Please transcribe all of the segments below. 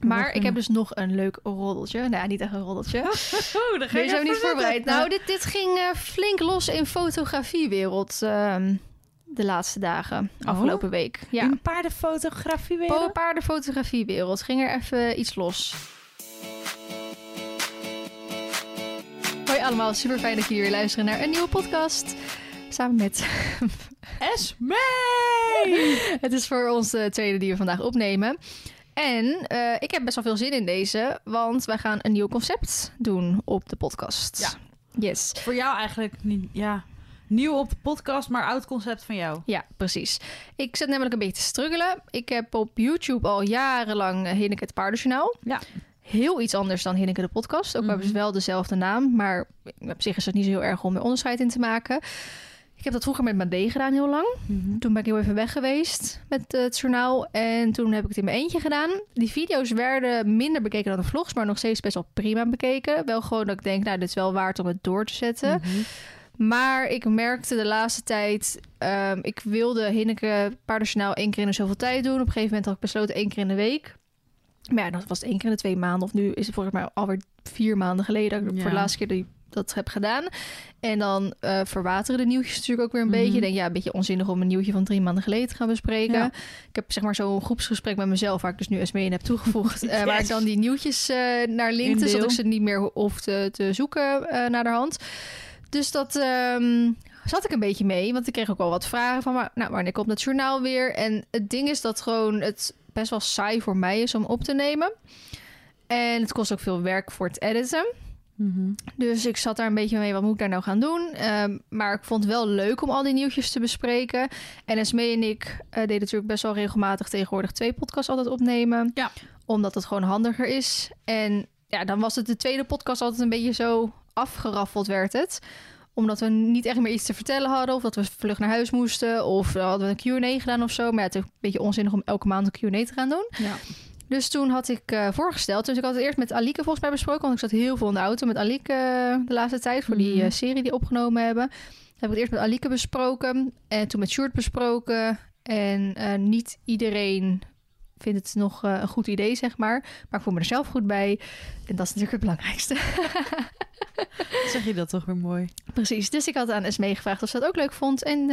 Maar ik heb dus nog een leuk roddeltje. Nou, niet echt een roddeltje. Oh, daar ga je zo niet voorbereid? Nou, dit, dit ging eh, flink los in fotografiewereld ehm, de laatste dagen, afgelopen week. Ja, In paardenfotografie weer? Po- paardenfotografiewereld ging er even iets los. Hoi allemaal, super fijn dat jullie weer luisteren naar een nieuwe podcast. Samen met... Esmee! Het is voor ons de tweede die we vandaag opnemen. En eh, ik heb best wel veel zin in deze, want wij gaan een nieuw concept doen op de podcast. Ja. Yes. Voor jou eigenlijk niet, ja, nieuw op de podcast, maar oud concept van jou. Ja, precies. Ik zit namelijk een beetje te struggelen. Ik heb op YouTube al jarenlang eh, Hinneke het Paardenjournaal. Ja. Heel iets anders dan Hinneke de podcast. Ook Mhm. hebben ze wel dezelfde naam, maar op zich is het niet zo heel erg om er onderscheid in te maken. Ik heb dat vroeger met mijn D gedaan heel lang. Toen ben ik heel even weg geweest met eh, het journaal. En toen heb ik het in mijn eentje gedaan. Die video's werden minder bekeken dan de vlogs, maar nog steeds best wel prima bekeken. Wel gewoon dat ik denk, nou, dit is wel waard om het door te zetten. Mhm. Maar ik merkte de laatste tijd, ehm, ik wilde Hinneke Paardenjournaal één keer in de zoveel tijd doen. Op een gegeven moment had ik besloten één keer in de week. Maar ja, dat was één keer in de twee maanden. Of nu is het volgens mij alweer vier maanden geleden dat ik Ja. voor de laatste keer die, dat heb gedaan. En dan eh, verwateren de nieuwtjes natuurlijk ook weer een Mhm. beetje. Ik denk, ja, een beetje onzinnig om een nieuwtje van drie maanden geleden te gaan bespreken. Ja. Ik heb zeg maar zo'n groepsgesprek met mezelf, waar ik dus nu eens mee in heb toegevoegd. eh, Waar ik dan die nieuwtjes eh, naar linkte, zodat ik ze niet meer hoef te, te zoeken naar de hand. Dus dat ehm, zat ik een beetje mee, want ik kreeg ook wel wat vragen van, maar, nou, wanneer komt het journaal weer? En het ding is dat gewoon het best wel saai voor mij is om op te nemen. En het kost ook veel werk voor het editen. Mhm. Dus ik zat daar een beetje mee, wat moet ik daar nou gaan doen? Ehm, maar ik vond het wel leuk om al die nieuwtjes te bespreken. En Esmee en ik eh, deden natuurlijk best wel regelmatig tegenwoordig twee podcasts altijd opnemen. Ja. Omdat het gewoon handiger is. En ja, dan was het de tweede podcast altijd een beetje zo afgeraffeld werd het omdat we niet echt meer iets te vertellen hadden. Of dat we vlug naar huis moesten. Of hadden we een Q&A gedaan of zo. Maar ja, het is een beetje onzinnig om elke maand een Q&A te gaan doen. Ja. Dus toen had ik eh, voorgesteld. Dus ik had het eerst met Alike volgens mij besproken. Want ik zat heel veel in de auto met Alike eh, de laatste tijd. Voor die Mhm. eh, serie die opgenomen hebben. Heb ik het eerst met Alike besproken. En toen met Sjoerd besproken. En niet iedereen vindt het nog een goed idee, zeg maar. Maar ik voel me er zelf goed bij. En dat is natuurlijk het belangrijkste. Zeg je dat toch weer mooi? Precies. Dus ik had aan Esmee gevraagd of ze dat ook leuk vond. En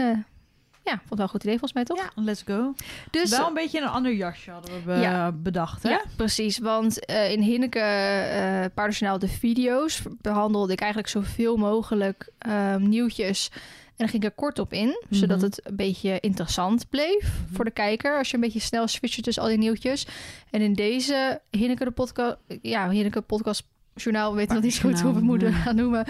ja, vond het wel een goed idee volgens mij, toch? Ja, let's go. Dus Wel een beetje een ander jasje hadden we be- Ja. bedacht, hè? Ja, precies. Want eh, in Hinneke uh, Paardenjournaal de video's behandelde ik eigenlijk zoveel mogelijk ehm, nieuwtjes. En dan ging ik er kort op in, zodat Mhm. het een beetje interessant bleef voor de kijker. Als je een beetje snel switcht tussen al die nieuwtjes. En in deze Hinneke de podcast, ja, Hinneke podcast journaal, weet nog niet zo goed hoe we het moeten Paardenjournaal, gaan noemen.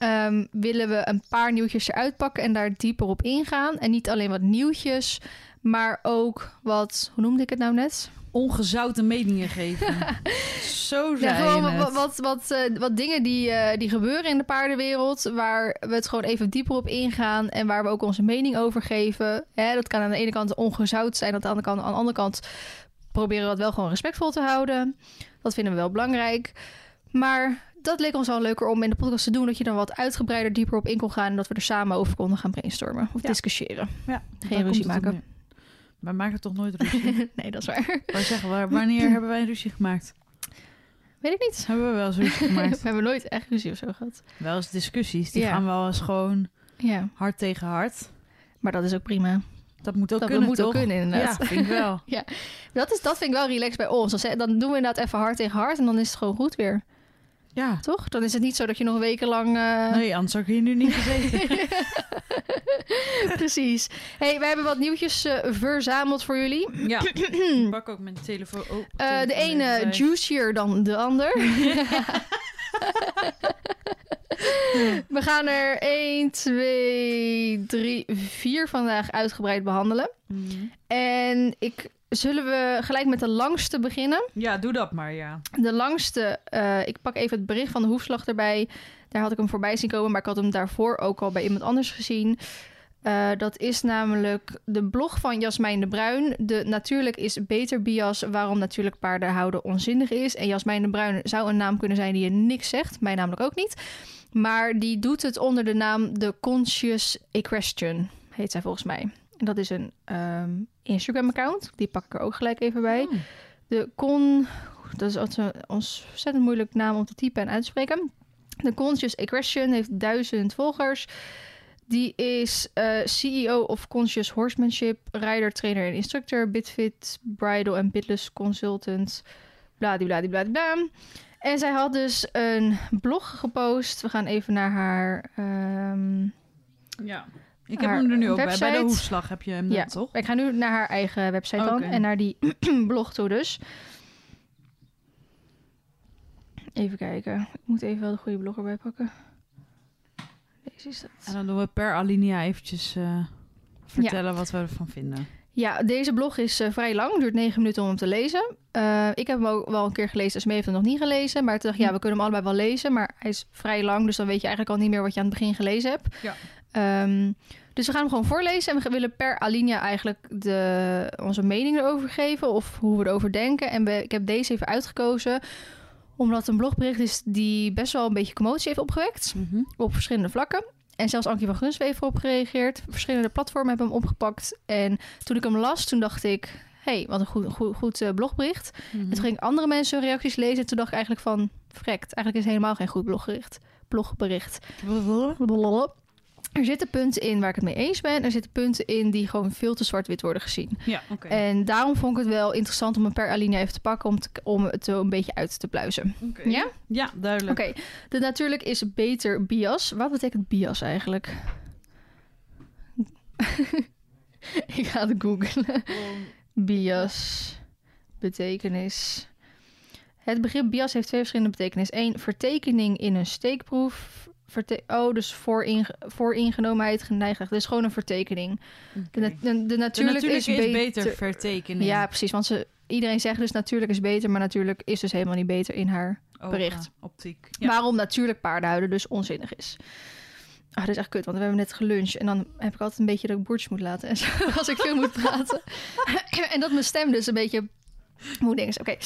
Ehm, willen we een paar nieuwtjes eruit pakken en daar dieper op ingaan. En niet alleen wat nieuwtjes, maar ook wat, hoe noemde ik het nou net? Ongezouten meningen geven. Zo Ja, zijn gewoon het. wat, wat, wat, eh, wat dingen die, eh, die gebeuren in de paardenwereld, waar we het gewoon even dieper op ingaan en waar we ook onze mening over geven. Hè, dat kan aan de ene kant ongezout zijn, aan de andere kant, aan de andere kant proberen we het wel gewoon respectvol te houden. Dat vinden we wel belangrijk. Maar dat leek ons wel leuker om in de podcast te doen, dat je dan wat uitgebreider dieper op in kon gaan en dat we er samen over konden gaan brainstormen of Ja. discussiëren. Ja, Geen ruzie maken. Wij maken toch nooit ruzie? nee, dat is waar. Wij zeggen, waar- wanneer hebben wij een ruzie gemaakt? Weet ik niet. Hebben we wel eens ruzie we gemaakt? hebben nooit echt ruzie of zo gehad. wel eens discussies. Die Ja. gaan wel eens gewoon Ja, hard tegen hard. maar dat is ook prima. Dat moet ook dat kunnen, moet toch? ook kunnen, inderdaad. Ja, vind ik wel. Dat, is, dat vind ik wel relaxed bij ons. Dan doen we inderdaad even hard tegen hard en dan is het gewoon goed weer. Ja. Toch? Dan is het niet zo dat je nog wekenlang... eh Nee, anders had ik hier nu niet gezeten. Precies. hey, wij hebben wat nieuwtjes eh, verzameld voor jullie. ja. Ik pak ook mijn telefoon. Oh, Eh, telefoon de ene juicier dan de ander. we gaan er 1, 2, 3, 4 vandaag uitgebreid behandelen. Mhm. En ik, zullen we gelijk met de langste beginnen? Ja, doe dat maar, ja. De langste, eh, ik pak even het bericht van de hoefslag erbij. Daar had ik hem voorbij zien komen, maar ik had hem daarvoor ook al bij iemand anders gezien. Eh, dat is namelijk de blog van Jasmijn de Bruin. De Natuurlijk is beter bias, waarom natuurlijk paarden houden onzinnig is. En Jasmijn de Bruin zou een naam kunnen zijn die je niks zegt. Mij namelijk ook niet. Maar die doet het onder de naam The Conscious Equestrian, heet zij volgens mij. En dat is een ehm, Instagram-account. Die pak ik er ook gelijk even bij. Oh. De Con... Dat is een ontzettend moeilijk naam om te typen en uit te spreken. De Conscious Aggression heeft duizend volgers. Die is eh, CEO of Conscious Horsemanship, rider, trainer en instructor, Bitfit, bridal en bitless consultant, bladibladibladibla. En zij had dus een blog gepost. We gaan even naar haar... ehm, Ja. Ik heb hem er nu ook bij. Bij de hoefslag heb je hem net, Ja. toch? Ik ga nu naar haar eigen website dan en naar die blog toe dus. Even kijken. Ik moet even wel de goede blog erbij pakken. Deze is dat. En dan doen we per alinea eventjes eh, vertellen wat we ervan vinden. Ja, deze blog is eh, vrij lang. Duurt negen minuten om hem te lezen. Eh, ik heb hem ook wel een keer gelezen. Smee heeft hem nog niet gelezen. Maar toen dacht ik, ja, we kunnen hem allebei wel lezen. Maar hij is vrij lang. Dus dan weet je eigenlijk al niet meer wat je aan het begin gelezen hebt. Ja. Ehm, dus we gaan hem gewoon voorlezen. En we willen per alinea eigenlijk de, onze mening erover geven. Of hoe we erover denken. En we, ik heb deze even uitgekozen. Omdat het een blogbericht is die best wel een beetje commotie heeft opgewekt Mhm. op verschillende vlakken. En zelfs Ankie van Gunswee heeft erop gereageerd. Verschillende platformen hebben hem opgepakt. En toen ik hem las, toen dacht ik... hey, wat een goed, goed, goed eh, blogbericht. Mhm. En toen ging ik andere mensen hun reacties lezen. En toen dacht ik eigenlijk van... Frekt, eigenlijk is het helemaal geen goed blogbericht. blogbericht. Blablabla. Er zitten punten in waar ik het mee eens ben. Er zitten punten in die gewoon veel te zwart-wit worden gezien. Ja, oké. En daarom vond ik het wel interessant om een per alinea even te pakken... om, te, om het zo een beetje uit te pluizen. Oké. Ja? Ja, duidelijk. Oké, de natuurlijk is beter bias. Wat betekent bias eigenlijk? Ik ga het googlen. Bias, betekenis. Het begrip bias heeft twee verschillende betekenissen. Eén, vertekening in een steekproef. Verte- oh, dus vooringe- vooringenomenheid, geneigdheid. Dus gewoon een vertekening. De, na- de, de natuurlijk, is, beter. vertekening. Ja, precies. Want ze, iedereen zegt dus natuurlijk is beter, maar natuurlijk is dus helemaal niet beter in haar bericht. Optiek. Ja. Waarom natuurlijk paardenhuiden dus onzinnig is. Ah, dat is echt kut, want we hebben net geluncht. En dan heb ik altijd een beetje dat ik boertjes moet laten. En zo, als ik veel moet praten. en dat mijn stem dus een beetje... Hoe denk ik? Oké.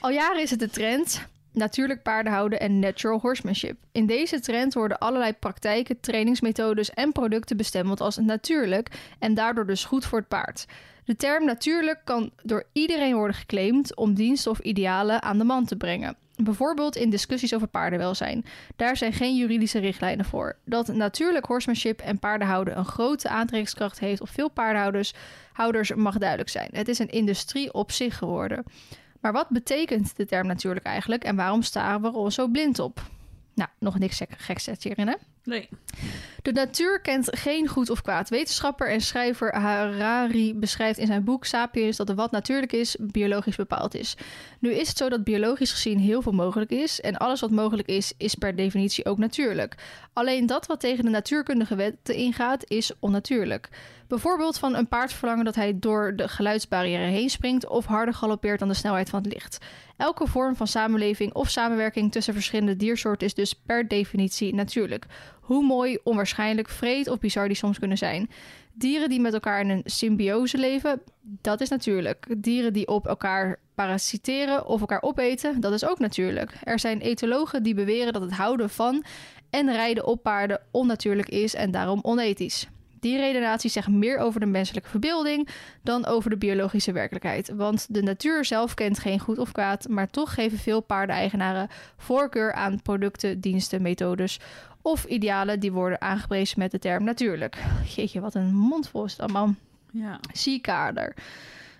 Al jaren is het de trend... Natuurlijk paardenhouden en natural horsemanship. In deze trend worden allerlei praktijken, trainingsmethodes en producten bestempeld als natuurlijk en daardoor dus goed voor het paard. De term natuurlijk kan door iedereen worden geclaimd om diensten of idealen aan de man te brengen. Bijvoorbeeld in discussies over paardenwelzijn. Daar zijn geen juridische richtlijnen voor. Dat natuurlijk horsemanship en paardenhouden een grote aantrekkingskracht heeft op veel paardenhouders houders mag duidelijk zijn. Het is een industrie op zich geworden. Maar wat betekent de term natuurlijk eigenlijk en waarom staren we er zo blind op? Nou, nog niks gek- geks hierin, hè? Nee. De natuur kent geen goed of kwaad. Wetenschapper en schrijver Harari beschrijft in zijn boek Sapiens dat er wat natuurlijk is, biologisch bepaald is. Nu is het zo dat biologisch gezien heel veel mogelijk is. En alles wat mogelijk is, is per definitie ook natuurlijk. Alleen dat wat tegen de natuurkundige wetten ingaat, is onnatuurlijk. Bijvoorbeeld van een paard verlangen dat hij door de geluidsbarrière heen springt of harder galoppeert dan de snelheid van het licht. Elke vorm van samenleving of samenwerking tussen verschillende diersoorten is dus per definitie natuurlijk. Hoe mooi, onwaarschijnlijk, vreed of bizar die soms kunnen zijn. Dieren die met elkaar in een symbiose leven, dat is natuurlijk. Dieren die op elkaar parasiteren of elkaar opeten, dat is ook natuurlijk. Er zijn etologen die beweren dat het houden van en rijden op paarden onnatuurlijk is en daarom onethisch. Die redenatie zegt meer over de menselijke verbeelding dan over de biologische werkelijkheid. Want de natuur zelf kent geen goed of kwaad, maar toch geven veel paardeneigenaren voorkeur aan producten, diensten, methodes of idealen die worden aangeprezen met de term natuurlijk. Jeetje, wat een mondvol is het allemaal. Ja. Zie kader.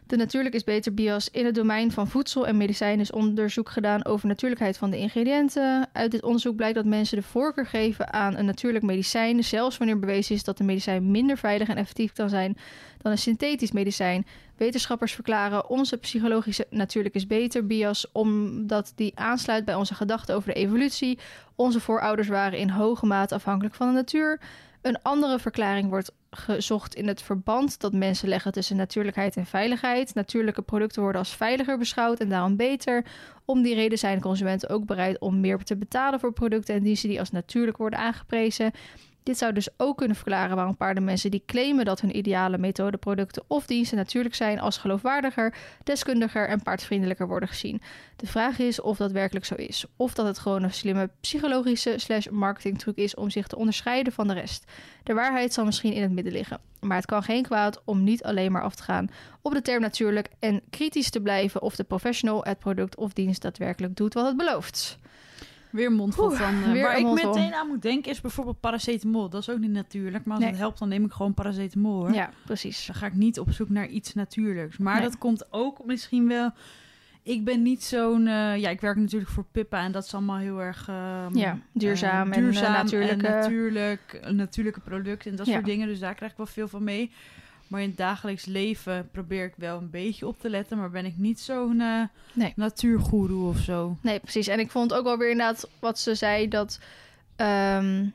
De natuurlijk is beter bias. In het domein van voedsel en medicijn is onderzoek gedaan over natuurlijkheid van de ingrediënten. Uit dit onderzoek blijkt dat mensen de voorkeur geven aan een natuurlijk medicijn, zelfs wanneer bewezen is dat de medicijn minder veilig en effectief kan zijn dan een synthetisch medicijn. Wetenschappers verklaren onze psychologische natuurlijk is beter bias omdat die aansluit bij onze gedachten over de evolutie. Onze voorouders waren in hoge mate afhankelijk van de natuur. Een andere verklaring wordt gezocht in het verband dat mensen leggen tussen natuurlijkheid en veiligheid. Natuurlijke producten worden als veiliger beschouwd en daarom beter. Om die reden zijn consumenten ook bereid om meer te betalen voor producten en diensten die als natuurlijk worden aangeprezen. Dit zou dus ook kunnen verklaren waarom paardenmensen die claimen dat hun ideale methode, producten of diensten natuurlijk zijn als geloofwaardiger, deskundiger en paardvriendelijker worden gezien. De vraag is of dat werkelijk zo is, of dat het gewoon een slimme psychologische slash marketingtruc is om zich te onderscheiden van de rest. De waarheid zal misschien in het midden liggen, maar het kan geen kwaad om niet alleen maar af te gaan op de term natuurlijk en kritisch te blijven of de professional het product of dienst daadwerkelijk doet wat het belooft. Weer mondvol van. eh, weer waar ik mondvol. meteen aan moet denken is bijvoorbeeld paracetamol. Dat is ook niet natuurlijk, maar als Nee. het helpt dan neem ik gewoon paracetamol hoor. Ja, precies. Dan ga ik niet op zoek naar iets natuurlijks. Maar Nee. dat komt ook misschien wel. Ik ben niet zo'n. eh, ja, ik werk natuurlijk voor Pippa en dat is allemaal heel erg. ehm, Ja, duurzaam en, duurzaam natuurlijke- en natuurlijk, een natuurlijke producten en dat Ja. soort dingen. Dus daar krijg ik wel veel van mee. Maar in het dagelijks leven probeer ik wel een beetje op te letten. Maar ben ik niet zo'n Nee. natuurgoeroe of zo. Nee, precies. En ik vond ook wel weer inderdaad wat ze zei dat. ehm,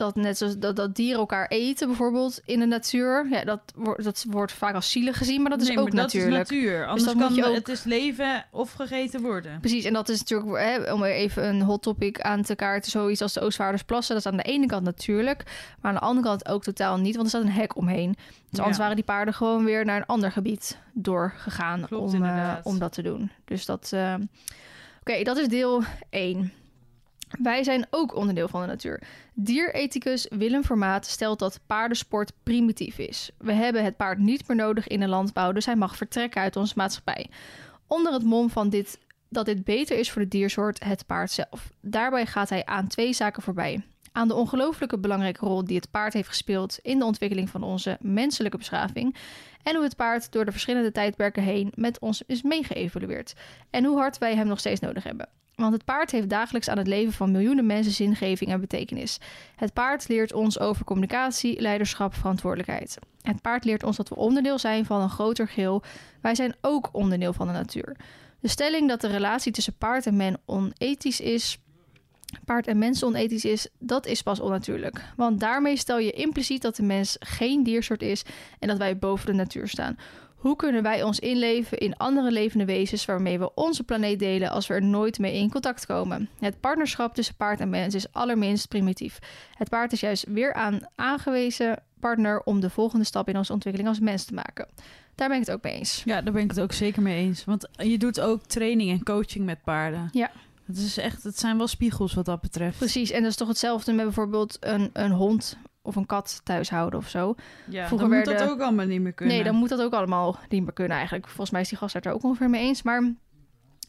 dat net zoals dat, dat dieren elkaar eten, bijvoorbeeld in de natuur. Ja, dat, wordt dat wordt vaak als zielig gezien, maar dat is Nee, ook maar dat natuurlijk. is natuur. Anders dat moet kan je ook- het is leven of gegeten worden. Precies, en dat is natuurlijk, hè, om even een hot topic aan te kaarten, zoiets als de Oostvaardersplassen. Dat is aan de ene kant natuurlijk, maar aan de andere kant ook totaal niet, want er staat een hek omheen. Dus anders waren die paarden gewoon weer naar een ander gebied doorgegaan Klopt, om, eh, om dat te doen. Dus dat, eh, oké, dat is deel 1. Wij zijn ook onderdeel van de natuur. Dierethicus Willem Vermaat stelt dat paardensport primitief is. We hebben het paard niet meer nodig in de landbouw, dus hij mag vertrekken uit onze maatschappij. Onder het mom van dit, dat dit beter is voor de diersoort, het paard zelf. Daarbij gaat hij aan twee zaken voorbij. Aan de ongelooflijke belangrijke rol die het paard heeft gespeeld in de ontwikkeling van onze menselijke beschaving. En hoe het paard door de verschillende tijdperken heen met ons is meegeëvolueerd. En hoe hard wij hem nog steeds nodig hebben. Want het paard heeft dagelijks aan het leven van miljoenen mensen zingeving en betekenis. Het paard leert ons over communicatie, leiderschap, verantwoordelijkheid. Het paard leert ons dat we onderdeel zijn van een groter geheel. Wij zijn ook onderdeel van de natuur. De stelling dat de relatie tussen paard en men onethisch is, paard en mens onethisch is, dat is pas onnatuurlijk. Want daarmee stel je impliciet dat de mens geen diersoort is en dat wij boven de natuur staan. Hoe kunnen wij ons inleven in andere levende wezens waarmee we onze planeet delen als we er nooit mee in contact komen? Het partnerschap tussen paard en mens is allerminst primitief. Het paard is juist weer aan aangewezen partner om de volgende stap in onze ontwikkeling als mens te maken. Daar ben ik het ook mee eens. Ja, daar ben ik het ook zeker mee eens. Want je doet ook training en coaching met paarden. Ja. Het, is echt, het zijn wel spiegels wat dat betreft. Precies, en dat is toch hetzelfde met bijvoorbeeld een, een hond of een kat thuis houden of zo. Ja, Vroeger dan moet dat ook allemaal niet meer kunnen. Nee, dan moet dat ook allemaal niet meer kunnen eigenlijk. Volgens mij is die gast er ook ongeveer mee eens. Maar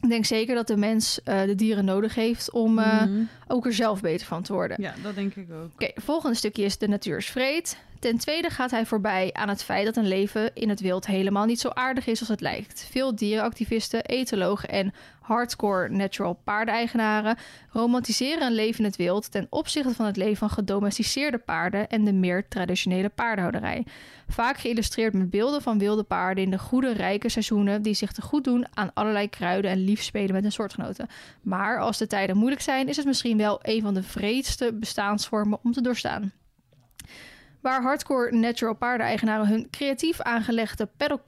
ik denk zeker dat de mens eh, de dieren nodig heeft om eh, Mhm. ook er zelf beter van te worden. Ja, dat denk ik ook. Oké, volgende stukje is de natuur is vreed. Ten tweede gaat hij voorbij aan het feit dat een leven in het wild helemaal niet zo aardig is als het lijkt. Veel dierenactivisten, etologen en hardcore natural paardeigenaren romantiseren een leven in het wild ten opzichte van het leven van gedomesticeerde paarden en de meer traditionele paardenhouderij. Vaak geïllustreerd met beelden van wilde paarden in de goede, rijke seizoenen die zich te goed doen aan allerlei kruiden en lief spelen met hun soortgenoten. Maar als de tijden moeilijk zijn, is het misschien wel een van de vreedste bestaansvormen om te doorstaan. Waar hardcore natural paardeneigenaren hun creatief aangelegde paddock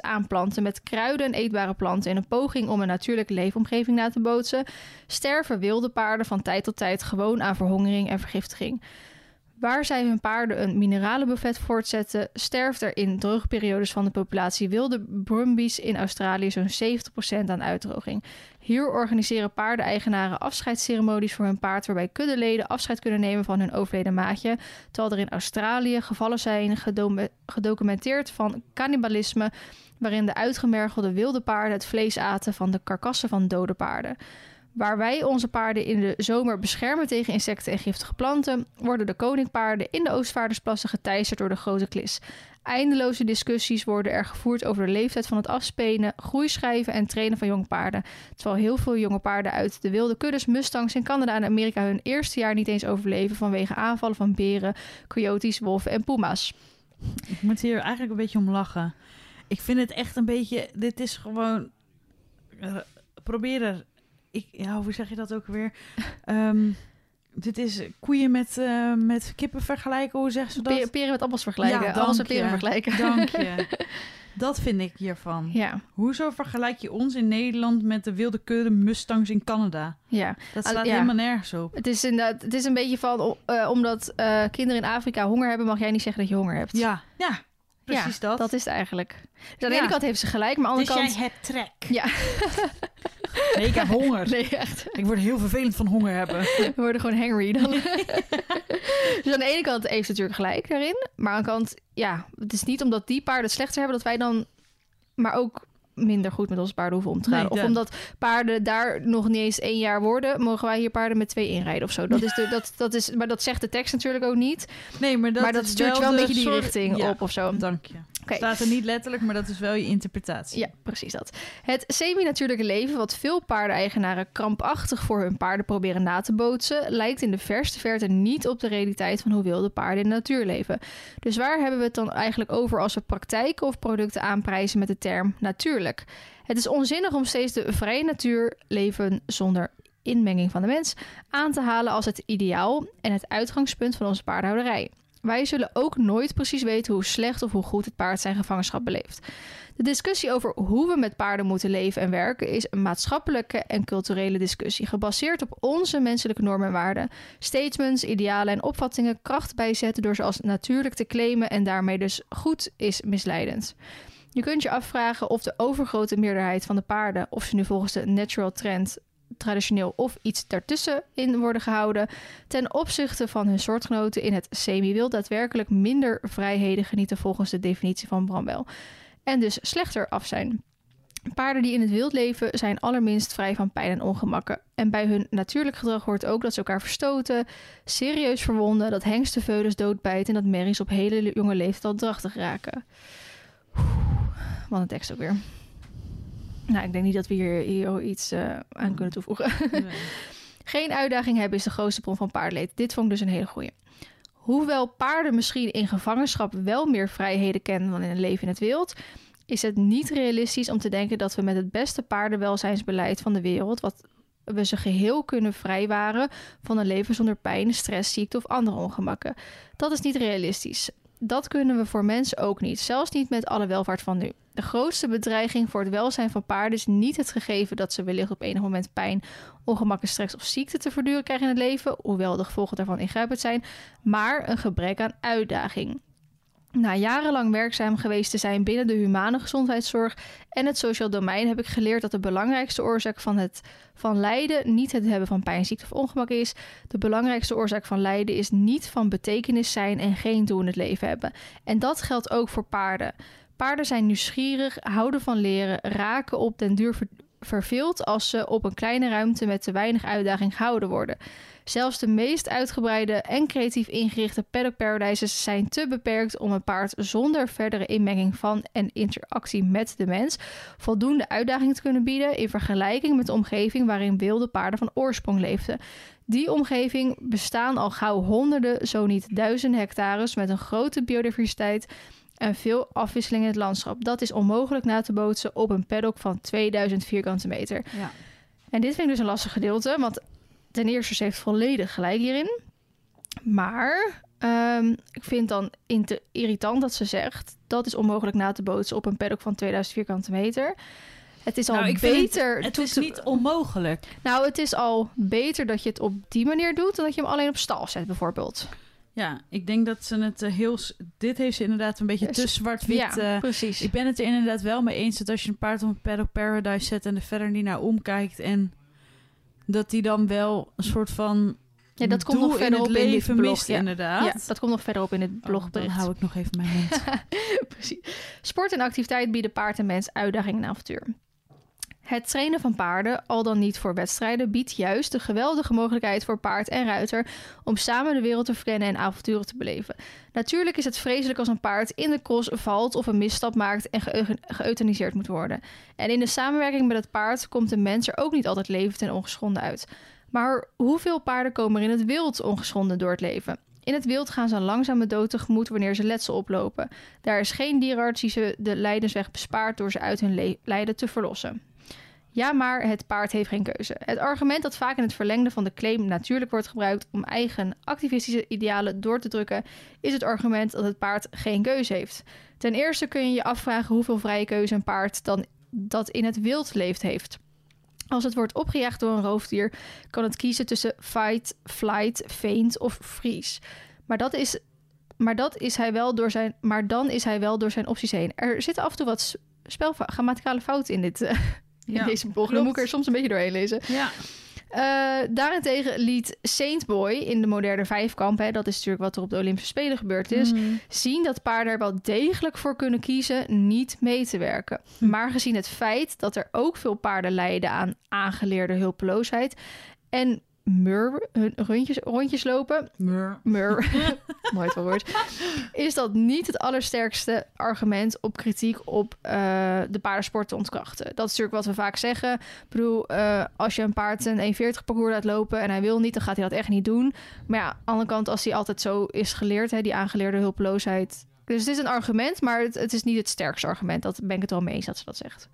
aanplanten met kruiden en eetbare planten in een poging om een natuurlijke leefomgeving na te bootsen, sterven wilde paarden van tijd tot tijd gewoon aan verhongering en vergiftiging. Waar zij hun paarden een mineralenbuffet voortzetten, sterft er in droogperiodes van de populatie wilde brumbies in Australië zo'n 70% aan uitdroging. Hier organiseren paardeneigenaren afscheidsceremonies voor hun paard, waarbij kuddeleden afscheid kunnen nemen van hun overleden maatje, terwijl er in Australië gevallen zijn gedocumenteerd van cannibalisme, waarin de uitgemergelde wilde paarden het vlees aten van de karkassen van dode paarden. Waar wij onze paarden in de zomer beschermen tegen insecten en giftige planten, worden de koningpaarden in de Oostvaardersplassen geteisterd door de grote klis. Eindeloze discussies worden er gevoerd over de leeftijd van het afspenen, groeischijven en trainen van jonge paarden. Terwijl heel veel jonge paarden uit de wilde kuddes, mustangs in Canada en Amerika hun eerste jaar niet eens overleven vanwege aanvallen van beren, coyotes, wolven en puma's. Ik moet hier eigenlijk een beetje om lachen. Ik vind het echt een beetje... Dit is gewoon... eh, probeer er... Ik, ja, hoe zeg je dat ook weer? Ehm, dit is koeien met, eh, met kippen vergelijken. Hoe zeggen ze dat? Pe- peren met appels vergelijken, Ja, appels met peren vergelijken. Dank je. Dat vind ik hiervan. Ja, Hoezo vergelijk je ons in Nederland met de wilde kudde Mustangs in Canada? ja. Dat ja. helemaal nergens op. Het is inderdaad, het is een beetje van, eh, omdat eh, kinderen in Afrika honger hebben, mag jij niet zeggen dat je honger hebt. Ja, ja, precies Ja, dat. Dat is het eigenlijk. Dus aan de Ja. ene kant heeft ze gelijk, maar aan de dus andere kant... jij hebt trek. Ja. Nee, ik heb honger. Nee, echt. Ik word heel vervelend van honger hebben. We worden gewoon hangry dan. dus aan de ene kant heeft ze natuurlijk gelijk daarin. Maar aan de kant, ja, het is niet omdat die paarden het slechter hebben... dat wij dan maar ook minder goed met onze paarden hoeven om te gaan. Nee, of dat- omdat paarden daar nog niet eens één jaar worden... mogen wij hier paarden met twee inrijden of zo. Dat is de, dat, dat is, maar dat zegt de tekst natuurlijk ook niet. Nee, maar dat, maar dat stuurt wel een beetje die richting Ja, op of zo. Dank je. Oké. Staat er niet letterlijk, maar dat is wel je interpretatie. Ja, precies dat. Het semi-natuurlijke leven, wat veel paardeneigenaren krampachtig voor hun paarden proberen na te bootsen, lijkt in de verste verte niet op de realiteit van hoe wilde paarden in de natuur leven. Dus waar hebben we het dan eigenlijk over als we praktijken of producten aanprijzen met de term natuurlijk? Het is onzinnig om steeds de vrije natuur leven zonder inmenging van de mens aan te halen als het ideaal en het uitgangspunt van onze paardenhouderij. Wij zullen ook nooit precies weten hoe slecht of hoe goed het paard zijn gevangenschap beleeft. De discussie over hoe we met paarden moeten leven en werken is een maatschappelijke en culturele discussie, gebaseerd op onze menselijke normen en waarden. Statements, idealen en opvattingen kracht bijzetten door ze als natuurlijk te claimen en daarmee dus goed is misleidend. Je kunt je afvragen of de overgrote meerderheid van de paarden, of ze nu volgens de natural trend traditioneel of iets daartussen in worden gehouden, ten opzichte van hun soortgenoten in het semi-wild daadwerkelijk minder vrijheden genieten volgens de definitie van Bramwell en dus slechter af zijn. Paarden die in het wild leven zijn allerminst vrij van pijn en ongemakken. En bij hun natuurlijk gedrag hoort ook dat ze elkaar verstoten, serieus verwonden, dat hengstenveulens doodbijten en dat merries op hele jonge leeftijd drachtig raken. Wat een tekst ook weer. Nou, ik denk niet dat we hier, hier iets eh, aan kunnen toevoegen. Nee. Geen uitdaging hebben is de grootste bron van paardenleed. Dit vond ik dus een hele goeie. Hoewel paarden misschien in gevangenschap wel meer vrijheden kennen dan in een leven in het wild, is het niet realistisch om te denken dat we met het beste paardenwelzijnsbeleid van de wereld, wat we ze geheel kunnen vrijwaren van een leven zonder pijn, stress, ziekte of andere ongemakken. Dat is niet realistisch. Dat kunnen we voor mensen ook niet, zelfs niet met alle welvaart van nu. De grootste bedreiging voor het welzijn van paarden is niet het gegeven dat ze wellicht op enig moment pijn, ongemakken, stress of ziekte te verduren krijgen in het leven, hoewel de gevolgen daarvan ingrijpend zijn, maar een gebrek aan uitdaging. Na jarenlang werkzaam geweest te zijn binnen de humane gezondheidszorg en het sociaal domein heb ik geleerd dat de belangrijkste oorzaak van, het, van lijden niet het hebben van pijn, ziekte of ongemak is. De belangrijkste oorzaak van lijden is niet van betekenis zijn en geen doel in het leven hebben. En dat geldt ook voor paarden. Paarden zijn nieuwsgierig, houden van leren, raken op den duur verveeld als ze op een kleine ruimte met te weinig uitdaging gehouden worden. Zelfs de meest uitgebreide en creatief ingerichte paddock zijn te beperkt om een paard zonder verdere inmenging van en interactie met de mens voldoende uitdaging te kunnen bieden in vergelijking met de omgeving waarin wilde paarden van oorsprong leefden. Die omgeving bestaan al gauw honderden, zo niet duizenden hectares met een grote biodiversiteit en veel afwisseling in het landschap. Dat is onmogelijk na te bootsen op een paddock van 2000 vierkante meter. Ja. En dit vind ik dus een lastig gedeelte, want ten eerste ze heeft volledig gelijk hierin. Maar ehm, ik vind dan irritant dat ze zegt dat is onmogelijk na te bootsen op een paddock van 2000 vierkante meter. Het is al Nou, beter. Het toe is niet onmogelijk. Nou, het is al beter dat je het op die manier doet dan dat je hem alleen op stal zet, bijvoorbeeld. Ja, ik denk dat ze het eh, heel... Dit heeft ze inderdaad een beetje Yes. te zwart-wit... ja, eh, precies. ik ben het er inderdaad wel mee eens dat als je een paard op een paddock paradise zet... en er verder niet naar omkijkt en dat die dan wel een soort van ja, dat komt nog verder op in dit blog. mist Ja. inderdaad. ja, dat komt nog verder op in het Oh, dan blogbericht. hou ik nog even mijn mond. Precies. Sport en activiteit bieden paard en mens uitdaging en avontuur. Het trainen van paarden, al dan niet voor wedstrijden, biedt juist de geweldige mogelijkheid voor paard en ruiter om samen de wereld te verkennen en avonturen te beleven. Natuurlijk is het vreselijk als een paard in de cross valt of een misstap maakt en geëuthaniseerd moet worden. En in de samenwerking met het paard komt de mens er ook niet altijd levend en ongeschonden uit. Maar hoeveel paarden komen er in het wild ongeschonden door het leven? In het wild gaan ze een langzame dood tegemoet wanneer ze letsel oplopen. Daar is geen dierenarts die ze de lijdensweg bespaart door ze uit hun lijden te verlossen. Ja, maar het paard heeft geen keuze. Het argument dat vaak in het verlengde van de claim natuurlijk wordt gebruikt om eigen activistische idealen door te drukken, is het argument dat het paard geen keuze heeft. Ten eerste kun je je afvragen hoeveel vrije keuze een paard dan dat in het wild leeft heeft. Als het wordt opgejaagd door een roofdier, kan het kiezen tussen fight, flight, feint of freeze. Maar dat is, maar dat is hij wel door zijn, maar dan is hij wel door zijn opties heen. Er zitten af en toe wat spel, grammaticale fouten in, dit, uh, in Ja, deze blog. Dan moet ik er soms een beetje doorheen lezen. Ja. Eh, daarentegen liet Saint Boy in de moderne vijfkamp, hè, dat is natuurlijk wat er op de Olympische Spelen gebeurd is, Mhm. zien dat paarden er wel degelijk voor kunnen kiezen niet mee te werken. Hm. Maar gezien het feit dat er ook veel paarden lijden aan aangeleerde hulpeloosheid en mur, hun rondjes, rondjes lopen, Mur. mur, mooi het woord, is dat niet het allersterkste argument op kritiek op eh, de paardensport te ontkrachten. Dat is natuurlijk wat we vaak zeggen. Ik bedoel, eh, als je een paard een 1,40 parcours laat lopen en hij wil niet, dan gaat hij dat echt niet doen. Maar ja, aan de andere kant, als hij altijd zo is geleerd, hè, die aangeleerde hulpeloosheid. Dus het is een argument, maar het, het is niet het sterkste argument. Dat ben ik het wel mee eens dat ze dat zegt.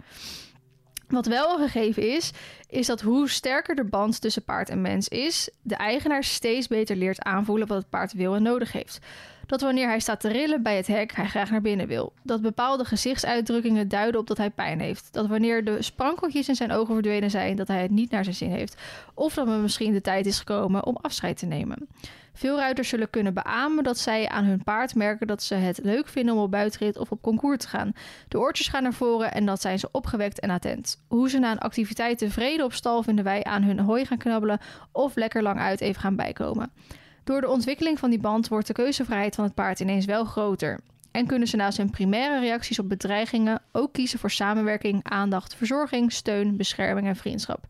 Wat wel een gegeven is, is dat hoe sterker de band tussen paard en mens is, de eigenaar steeds beter leert aanvoelen wat het paard wil en nodig heeft. Dat wanneer hij staat te rillen bij het hek, hij graag naar binnen wil. Dat bepaalde gezichtsuitdrukkingen duiden op dat hij pijn heeft. Dat wanneer de sprankeltjes in zijn ogen verdwenen zijn, dat hij het niet naar zijn zin heeft. Of dat er misschien de tijd is gekomen om afscheid te nemen. Veel ruiters zullen kunnen beamen dat zij aan hun paard merken dat ze het leuk vinden om op buitenrit of op concours te gaan. De oortjes gaan naar voren en dat zijn ze opgewekt en attent. Hoe ze na een activiteit tevreden op stal vinden wij aan hun hooi gaan knabbelen of lekker lang uit even gaan bijkomen. Door de ontwikkeling van die band wordt de keuzevrijheid van het paard ineens wel groter. En kunnen ze naast hun primaire reacties op bedreigingen ook kiezen voor samenwerking, aandacht, verzorging, steun, bescherming en vriendschap.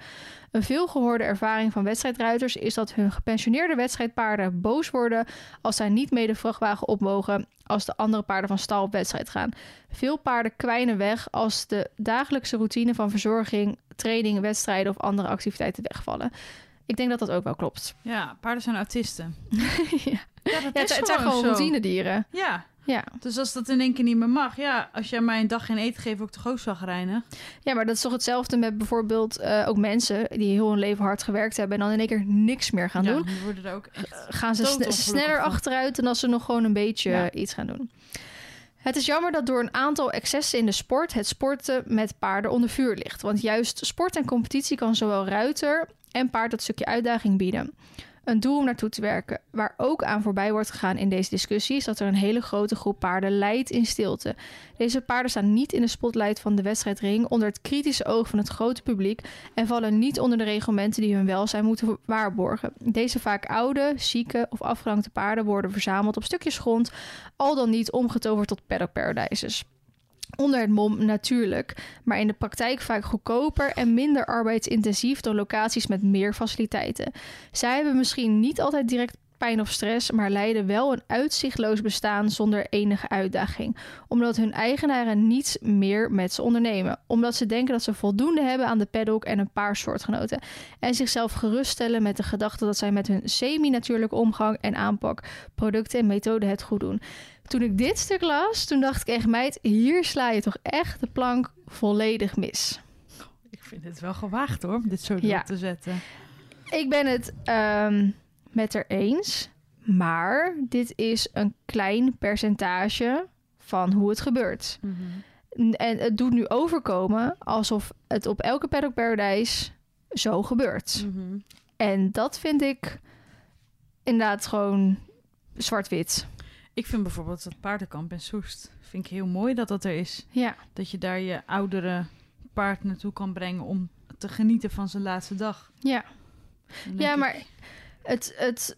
Een veelgehoorde ervaring van wedstrijdruiters is dat hun gepensioneerde wedstrijdpaarden boos worden als zij niet mee de vrachtwagen op mogen als de andere paarden van stal op wedstrijd gaan. Veel paarden kwijnen weg als de dagelijkse routine van verzorging, training, wedstrijden of andere activiteiten wegvallen. Ik denk dat dat ook wel klopt. Ja, paarden zijn autisten. ja. Ja, dat Ja, het, is het zijn gewoon routinedieren. Ja, Ja. dus als dat in één keer niet meer mag, ja, als jij mij een dag geen eten geeft, ook toch ook zagrijnig. ja, maar dat is toch hetzelfde met bijvoorbeeld eh, ook mensen die heel hun leven hard gewerkt hebben en dan in één keer niks meer gaan ja, doen. die worden er ook echt. gaan ze sne- sneller van. achteruit dan als ze nog gewoon een beetje Ja. iets gaan doen. Het is jammer dat door een aantal excessen in de sport het sporten met paarden onder vuur ligt. Want juist sport en competitie kan zowel ruiter en paard dat stukje uitdaging bieden. Een doel om naartoe te werken. Waar ook aan voorbij wordt gegaan in deze discussie is dat er een hele grote groep paarden lijdt in stilte. Deze paarden staan niet in de spotlight van de wedstrijdring onder het kritische oog van het grote publiek en vallen niet onder de reglementen die hun welzijn moeten waarborgen. Deze vaak oude, zieke of afgedankte paarden worden verzameld op stukjes grond, al dan niet omgetoverd tot paddock paradises. Onder het mom natuurlijk, maar in de praktijk vaak goedkoper en minder arbeidsintensief dan locaties met meer faciliteiten. Zij hebben misschien niet altijd direct pijn of stress, maar leiden wel een uitzichtloos bestaan zonder enige uitdaging. Omdat hun eigenaren niets meer met ze ondernemen. Omdat ze denken dat ze voldoende hebben aan de paddock en een paar soortgenoten. En zichzelf geruststellen met de gedachte dat zij met hun semi-natuurlijke omgang en aanpak, producten en methoden het goed doen. Toen ik dit stuk las, toen dacht ik echt, meid, hier sla je toch echt de plank volledig mis. Ik vind het wel gewaagd hoor, om dit zo Ja. te zetten. Ik ben het ehm, met er eens, maar dit is een klein percentage van hoe het gebeurt. En het doet nu overkomen alsof het op elke paddock paradise zo gebeurt. Mhm. En dat vind ik inderdaad gewoon zwart-wit. Ik vind bijvoorbeeld dat paardenkamp in Soest. Vind ik heel mooi dat dat er is. Ja. Dat je daar je oudere paard naartoe kan brengen om te genieten van zijn laatste dag. Ja. Ja, ik, maar het, het...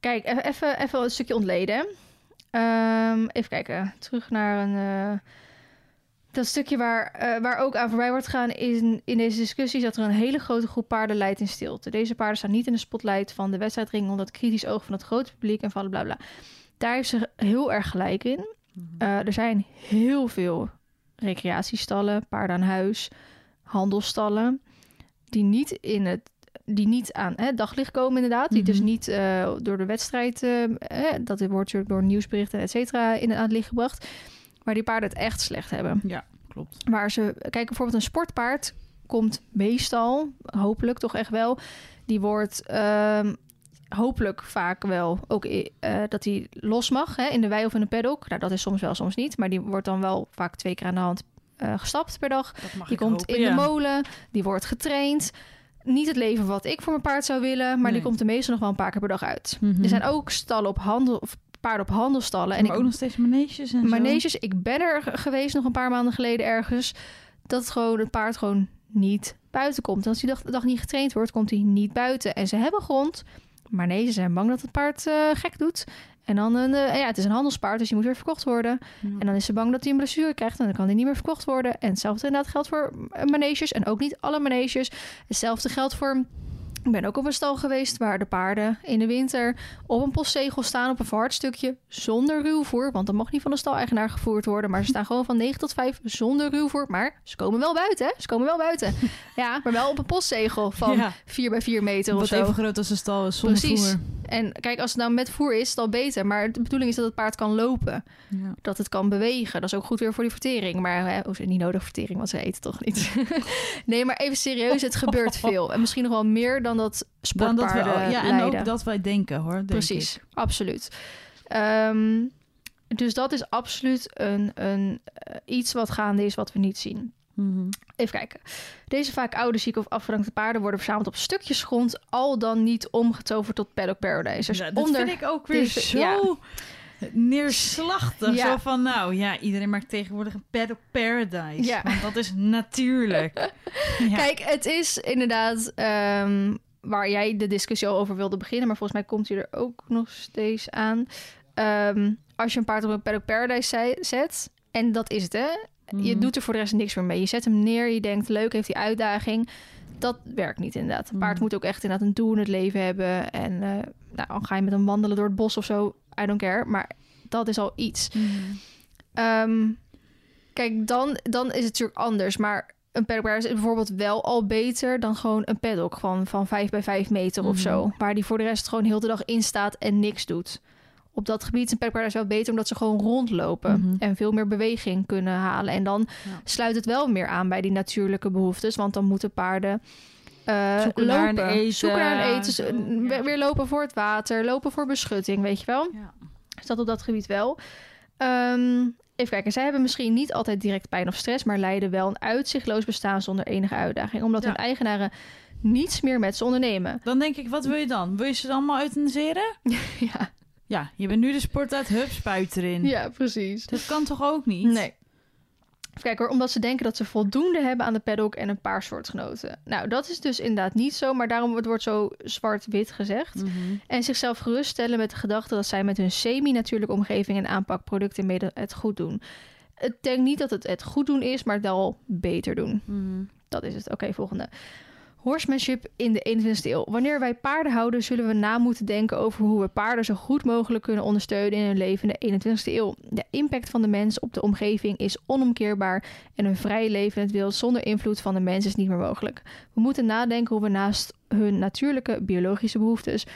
Kijk, e- even, even een stukje ontleden. Ehm, even kijken. Terug naar een... eh, dat stukje waar, eh, waar ook aan voorbij wordt gegaan in, in deze discussie... is dat er een hele grote groep paarden leidt in stilte. Deze paarden staan niet in de spotlight van de wedstrijdring... onder het kritisch oog van het grote publiek en van bla bla. Daar heeft ze heel erg gelijk in. Mhm. Eh, er zijn heel veel recreatiestallen, paarden aan huis, handelstallen... die niet in het die niet aan hè, daglicht komen inderdaad. Die dus Mhm. niet eh, door de wedstrijd... eh, dat wordt natuurlijk door nieuwsberichten et cetera in aan het licht gebracht. Maar die paarden het echt slecht hebben. Ja, klopt. Waar ze... Kijk, bijvoorbeeld een sportpaard komt meestal, hopelijk toch echt wel, die wordt ehm, hopelijk vaak wel ook eh, dat hij los mag hè, in de wei of in de paddock. Nou, dat is soms wel, soms niet. Maar die wordt dan wel vaak twee keer aan de hand eh, gestapt per dag. Die ik komt hopen, in ja. de molen, die wordt getraind. Niet het leven wat ik voor mijn paard zou willen, maar die komt er meestal nog wel een paar keer per dag uit. Mhm. Er zijn ook stallen op handel, of paarden op handelstallen. En maar ook nog steeds maneges en zo. Maneges, ik ben er ge- geweest nog een paar maanden geleden ergens. Dat het gewoon het paard gewoon niet buiten komt. En als die dag, de dag niet getraind wordt, komt hij niet buiten. En ze hebben grond. Maar nee, ze zijn bang dat het paard eh, gek doet. En dan, een, eh, ja, het is een handelspaard, dus die moet weer verkocht worden. Ja. En dan is ze bang dat hij een blessure krijgt en dan kan hij niet meer verkocht worden. En hetzelfde inderdaad geldt voor eh, maneges en ook niet alle maneges. Hetzelfde geldt voor... Ik ben ook op een stal geweest waar de paarden in de winter op een postzegel staan op een verhard stukje zonder ruwvoer. Want dat mag niet van de staleigenaar gevoerd worden. Maar ze staan gewoon van 9 tot 5 zonder ruwvoer. Maar ze komen wel buiten, hè? Ze komen wel buiten. Ja, maar wel op een postzegel van Ja. 4 bij 4 meter of Wat zo. even groot als een stal is zonder Precies. voer. En kijk, als het nou met voer is, is het al beter. Maar de bedoeling is dat het paard kan lopen Ja. dat het kan bewegen. Dat is ook goed weer voor die vertering. Maar hè, oh, is niet nodig vertering, want ze eten toch niet. nee, maar even serieus, het gebeurt veel. En misschien nog wel meer dan dat Dan dat we, sportpaarden ja, en ook dat wij denken hoor. denk Precies, ik. absoluut. Ehm, dus dat is absoluut een, een, eh, iets wat gaande is wat we niet zien. Mhm. Even kijken. Deze vaak oude, zieke of afgedankte paarden worden verzameld op stukjes grond, al dan niet omgetoverd tot paddock paradise. Dus Ja, dat onder vind ik ook weer zo ja. Neerslachtig. Ja. Zo van, nou ja, iedereen maakt tegenwoordig een paddock paradise. Ja. Want dat is natuurlijk. Ja. Kijk, het is inderdaad ehm, waar jij de discussie al over wilde beginnen, maar volgens mij komt hij er ook nog steeds aan. Ehm, als je een paard op een paddock paradise zei- zet, en dat is het hè, je Mhm. doet er voor de rest niks meer mee. Je zet hem neer, je denkt leuk, heeft die uitdaging. Dat werkt niet inderdaad. Een paard Mhm. moet ook echt inderdaad een doel in het leven hebben. En eh, nou, dan ga je met hem wandelen door het bos of zo, I don't care. Maar dat is al iets. Mhm. Ehm, kijk, dan, dan is het natuurlijk anders. Maar een paddock is bijvoorbeeld wel al beter dan gewoon een paddock van, van 5 bij 5 meter of Mhm. zo. Waar die voor de rest gewoon heel de dag in staat en niks doet. Op dat gebied is een paddock paradise wel beter omdat ze gewoon rondlopen Mhm. en veel meer beweging kunnen halen. En dan Ja. sluit het wel meer aan bij die natuurlijke behoeftes, want dan moeten paarden eh, Zoeken naar een eten. Zoeken naar een eten. Zo, ja. weer- lopen voor het water, lopen voor beschutting, weet je wel. Ja. Dus dat op dat gebied wel. Ehm, even kijken, zij hebben misschien niet altijd direct pijn of stress, maar leiden wel een uitzichtloos bestaan zonder enige uitdaging, omdat Ja. hun eigenaren niets meer met ze ondernemen. Dan denk ik, wat wil je dan? Wil je ze dan allemaal euthaniseren? ja, Ja, je bent nu de sport uit, hup, spuit erin. ja, precies. Dat kan toch ook niet? Nee. Even kijken hoor, omdat ze denken dat ze voldoende hebben aan de paddock en een paar soortgenoten. Nou, dat is dus inderdaad niet zo, maar daarom wordt wordt zo zwart-wit gezegd. Mhm. En zichzelf geruststellen met de gedachte dat zij met hun semi-natuurlijke omgeving en aanpak producten mede het goed doen. Ik denk niet dat het het goed doen is, maar het wel beter doen. Mhm. Dat is het. Oké, volgende. Horsemanship in de 21ste eeuw. Wanneer wij paarden houden, zullen we na moeten denken over hoe we paarden zo goed mogelijk kunnen ondersteunen in hun leven in de 21ste eeuw. De impact van de mens op de omgeving is onomkeerbaar en een vrij leven in het wild zonder invloed van de mens is niet meer mogelijk. We moeten nadenken hoe we naast hun natuurlijke biologische behoeftes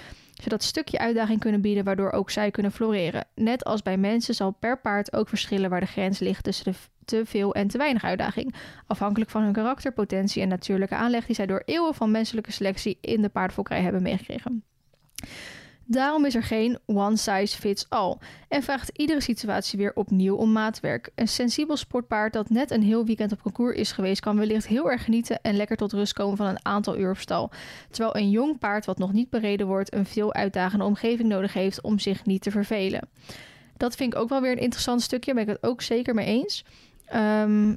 zodat stukje uitdaging kunnen bieden waardoor ook zij kunnen floreren. Net als bij mensen zal per paard ook verschillen waar de grens ligt tussen de te veel en te weinig uitdaging afhankelijk van hun karakter, potentie en natuurlijke aanleg die zij door eeuwen van menselijke selectie in de paardfokkerij hebben meegekregen. Daarom is er geen one size fits all en vraagt iedere situatie weer opnieuw om maatwerk. Een sensibel sportpaard dat net een heel weekend op concours is geweest, kan wellicht heel erg genieten en lekker tot rust komen van een aantal uur op stal. Terwijl een jong paard wat nog niet bereden wordt, een veel uitdagende omgeving nodig heeft om zich niet te vervelen. Dat vind ik ook wel weer een interessant stukje, daar ben ik het ook zeker mee eens. Ehm,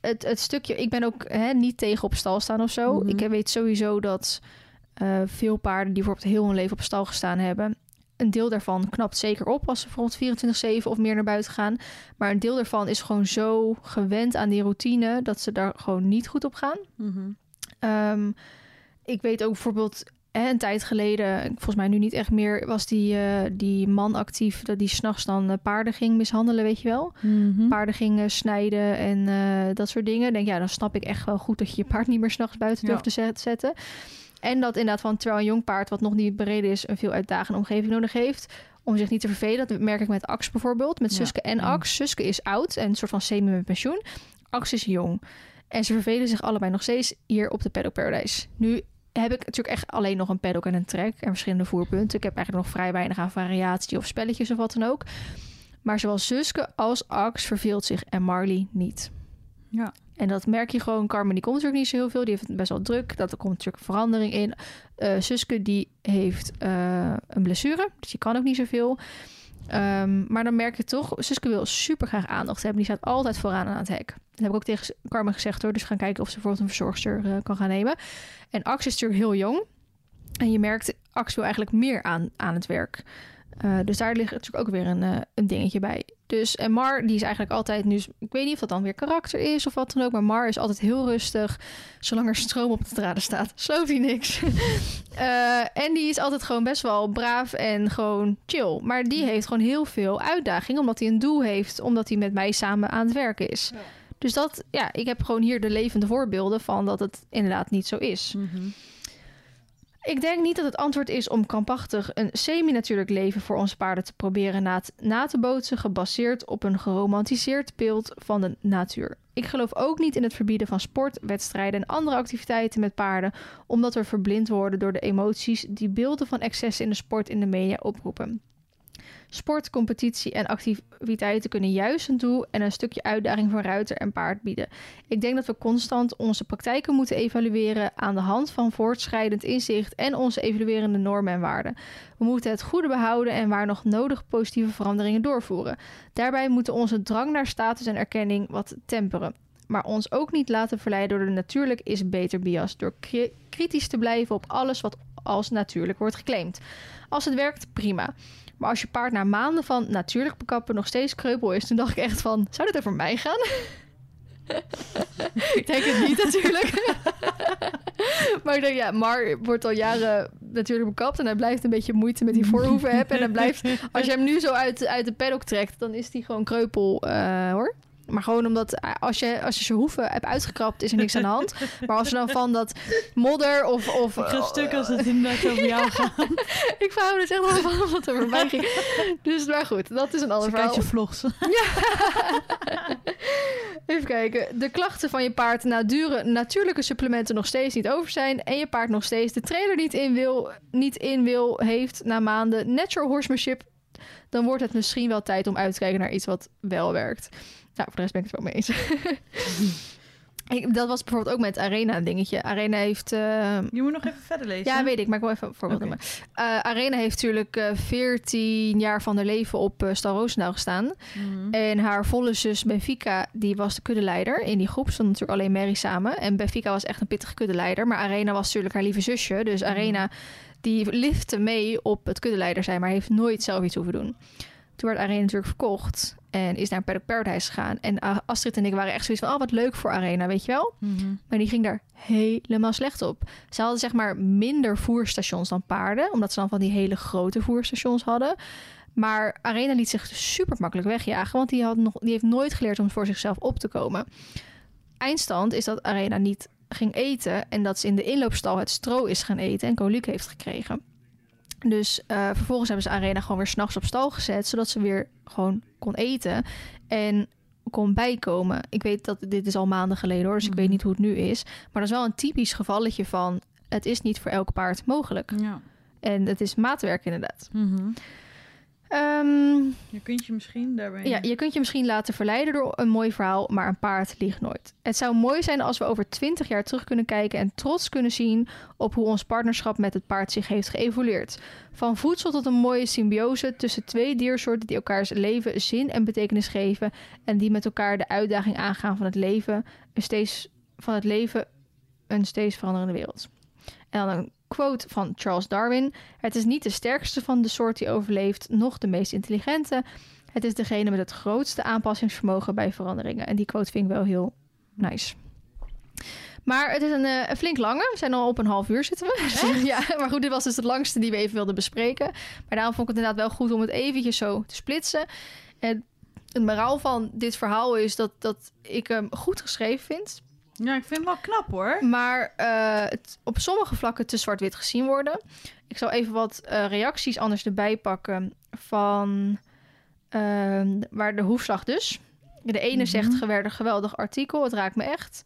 het, het stukje, ik ben ook hè, niet tegen op stal staan of zo. Mhm. Ik weet sowieso dat eh, veel paarden die bijvoorbeeld heel hun leven op stal gestaan hebben, een deel daarvan knapt zeker op als ze bijvoorbeeld 24-7 of meer naar buiten gaan. Maar een deel daarvan is gewoon zo gewend aan die routine dat ze daar gewoon niet goed op gaan. Mhm. Ehm, ik weet ook bijvoorbeeld hè, een tijd geleden, volgens mij nu niet echt meer, was die, eh, die man actief dat die s'nachts dan eh, paarden ging mishandelen, weet je wel? Mhm. Paarden ging snijden en dat soort dingen. Denk ja, dan snap ik echt wel goed dat je je paard niet meer s'nachts buiten Ja. durft te zet- zetten. En dat inderdaad van terwijl een jong paard wat nog niet bereden is, een veel uitdagende omgeving nodig heeft. Om zich niet te vervelen. Dat merk ik met Ax bijvoorbeeld. Met Ja. Suske en. Ax. Suske is oud en een soort van semi met pensioen. Ax is jong. En ze vervelen zich allebei nog steeds hier op de Paddock Paradise. Nu heb ik natuurlijk echt alleen nog een paddock en een trek en verschillende voerpunten. Ik heb eigenlijk nog vrij weinig aan variatie of spelletjes of wat dan ook. Maar zowel Suske als Ax verveelt zich en Marley niet. Ja. En dat merk je gewoon. Carmen die komt natuurlijk niet zo heel veel. Die heeft best wel druk. Dat er komt natuurlijk verandering in. Eh Suske die heeft eh, een blessure. Dus die kan ook niet zoveel. Ehm, maar dan merk je toch... Suske wil super graag aandacht hebben. Die staat altijd vooraan aan het hek. Dat heb ik ook tegen Carmen gezegd hoor. Dus gaan kijken of ze bijvoorbeeld een verzorgster eh, kan gaan nemen. En Ax is natuurlijk heel jong. En je merkt, Ax wil eigenlijk meer aan, aan het werk. Eh, dus daar ligt natuurlijk ook weer een, eh, een dingetje bij. Dus en Mar, die is eigenlijk altijd nu... Ik weet niet of dat dan weer karakter is of wat dan ook. Maar Mar is altijd heel rustig. Zolang er stroom op de draden staat, sloopt hij niks. Eh, en die is altijd gewoon best wel braaf en gewoon chill. Maar die heeft gewoon heel veel uitdaging. Omdat hij een doel heeft. Omdat hij met mij samen aan het werken is. Ja. Dus dat, ja, ik heb gewoon hier de levende voorbeelden van dat het inderdaad niet zo is. Mhm. Ik denk niet dat het antwoord is om krampachtig een semi-natuurlijk leven voor onze paarden te proberen na, na te bootsen, gebaseerd op een geromantiseerd beeld van de natuur. Ik geloof ook niet in het verbieden van sport, wedstrijden en andere activiteiten met paarden, omdat we verblind worden door de emoties die beelden van excessen in de sport in de media oproepen. Sport, competitie en activiteiten kunnen juist een doel en een stukje uitdaging voor ruiter en paard bieden. Ik denk dat we constant onze praktijken moeten evalueren aan de hand van voortschrijdend inzicht en onze evaluerende normen en waarden. We moeten het goede behouden en waar nog nodig positieve veranderingen doorvoeren. Daarbij moeten onze drang naar status en erkenning wat temperen. Maar ons ook niet laten verleiden door de natuurlijk is beter bias. Door kri- kritisch te blijven op alles wat als natuurlijk wordt geclaimd. Als het werkt, prima. Maar als je paard na maanden van natuurlijk bekappen nog steeds kreupel is, toen dacht ik echt van, zou dit over mij gaan? ik denk het niet natuurlijk. maar ik denk, ja, Mar wordt al jaren natuurlijk bekapt en hij blijft een beetje moeite met die voorhoeven hebben. En hij blijft, als je hem nu zo uit, uit de paddock trekt, dan is hij gewoon kreupel eh, hoor. Maar gewoon omdat eh, als je, als je zijn hoeven hebt uitgekrapt, is er niks aan de hand. Maar als je dan van dat modder of... of Ik ga stuk als het inderdaad over jou gaat. ik verhou het echt wel van wat er voorbij ging. Dus maar goed, dat is een ander verhaal. je vlogs. Even kijken. De klachten van je paard na dure natuurlijke supplementen nog steeds niet over zijn. En je paard nog steeds de trailer niet in wil, niet in wil heeft na maanden natural horsemanship. Dan wordt het misschien wel tijd om uit te kijken naar iets wat wel werkt. Nou, voor de rest ben ik het wel mee eens. Ik- dat was bijvoorbeeld ook met Arena een dingetje. Arena heeft... eh, Je moet nog even verder lezen. ja, weet ik, maar ik wil even een voorbeeld. Eh, Arena heeft natuurlijk eh 14 jaar van haar leven op uh, Stal Roosendaal gestaan. Mhm. En haar volle zus Benfica, die was de kuddeleider. In die groep stonden natuurlijk alleen Mary samen. En Benfica was echt een pittige kuddeleider. Maar Arena was natuurlijk haar lieve zusje. Dus Arena, die lifte mee op het kuddeleider zijn. Maar heeft nooit zelf iets hoeven doen. Toen werd Arena natuurlijk verkocht. En is naar Paddock Paradise gegaan. En uh, Astrid en ik waren echt zoiets van... Oh, wat leuk voor Arena, weet je wel? Mhm. Maar die ging daar helemaal slecht op. Ze hadden zeg maar minder voerstations dan paarden. Omdat ze dan van die hele grote voerstations hadden. Maar Arena liet zich super makkelijk wegjagen. Want die, had nog, die heeft nooit geleerd om voor zichzelf op te komen. Eindstand is dat Arena niet ging eten. En dat ze in de inloopstal het stro is gaan eten. En koliek heeft gekregen. Dus uh, vervolgens hebben ze Arena gewoon weer s'nachts op stal gezet. Zodat ze weer gewoon kon eten. En kon bijkomen. Ik weet dat dit is al maanden geleden hoor, dus ik weet niet hoe het nu is. Maar dat is wel een typisch gevalletje van het is niet voor elk paard mogelijk. Ja. En het is maatwerk inderdaad. Mhm. Um, je kunt je misschien daarbij... Ja, je kunt je misschien laten verleiden door een mooi verhaal, maar een paard liegt nooit. Het zou mooi zijn als we over twintig jaar terug kunnen kijken en trots kunnen zien op hoe ons partnerschap met het paard zich heeft geëvolueerd. Van voedsel tot een mooie symbiose tussen twee diersoorten die elkaars leven zin en betekenis geven en die met elkaar de uitdaging aangaan van het leven, een steeds, van het leven een steeds veranderende wereld. En dan quote van Charles Darwin: Het is niet de sterkste van de soort die overleeft, noch de meest intelligente. Het is degene met het grootste aanpassingsvermogen bij veranderingen. En die quote vind ik wel heel nice. Maar het is een, uh, een, flink lange. We zijn al op een half uur zitten we. ja, maar goed, dit was dus het langste die we even wilden bespreken. Maar daarom vond ik het inderdaad wel goed om het eventjes zo te splitsen. En het moraal van dit verhaal is dat, dat ik hem goed geschreven vind. Ja, ik vind het wel knap hoor. Maar uh, het op sommige vlakken te zwart-wit gezien worden. Ik zal even wat uh, reacties anders erbij pakken van uh, waar de hoefslag dus. De ene mm -hmm. zegt geweldig, geweldig artikel, het raakt me echt.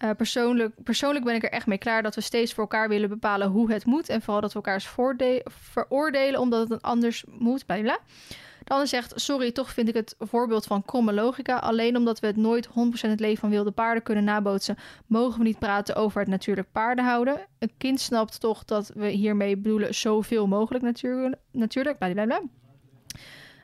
Eh, persoonlijk, persoonlijk ben ik er echt mee klaar dat we steeds voor elkaar willen bepalen hoe het moet. En vooral dat we elkaars voorde- veroordelen omdat het anders moet. Bla bla. Ander zegt: Sorry, toch vind ik het voorbeeld van kromme logica. Alleen omdat we het nooit 100% het leven van wilde paarden kunnen nabootsen, mogen we niet praten over het natuurlijk paarden houden. Een kind snapt toch dat we hiermee bedoelen zoveel mogelijk natuur, natuurlijk. Bla bla bla.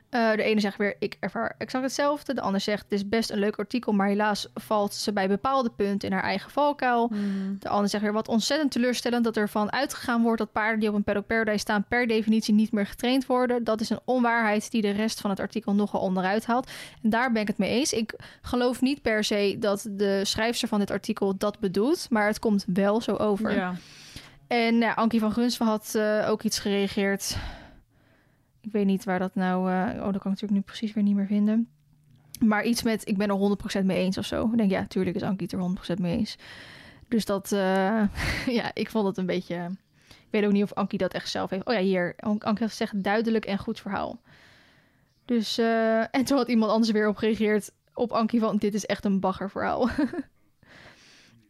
Eh, de ene zegt weer, ik ervaar exact hetzelfde. De ander zegt, het is best een leuk artikel, maar helaas valt ze bij bepaalde punten in haar eigen valkuil. Mhm. De ander zegt weer, wat ontzettend teleurstellend dat ervan uitgegaan wordt dat paarden die op een paddock paradise staan per definitie niet meer getraind worden. Dat is een onwaarheid die de rest van het artikel nogal onderuit haalt. En daar ben ik het mee eens. Ik geloof niet per se dat de schrijfster van dit artikel dat bedoelt, maar het komt wel zo over. Ja. En nou, Ankie van Gunsven had eh, ook iets gereageerd. Ik weet niet waar dat nou... eh, oh, dat kan ik natuurlijk nu precies weer niet meer vinden. Maar iets met, ik ben er 100% mee eens of zo. Ik denk, ja, tuurlijk is Ankie er 100% mee eens. Dus dat, eh, ja, ik vond het een beetje... Ik weet ook niet of Ankie dat echt zelf heeft. Oh ja, hier. An- Ankie gezegd duidelijk en goed verhaal. Dus, eh, en toen had iemand anders weer op gereageerd op Ankie van, dit is echt een baggerverhaal.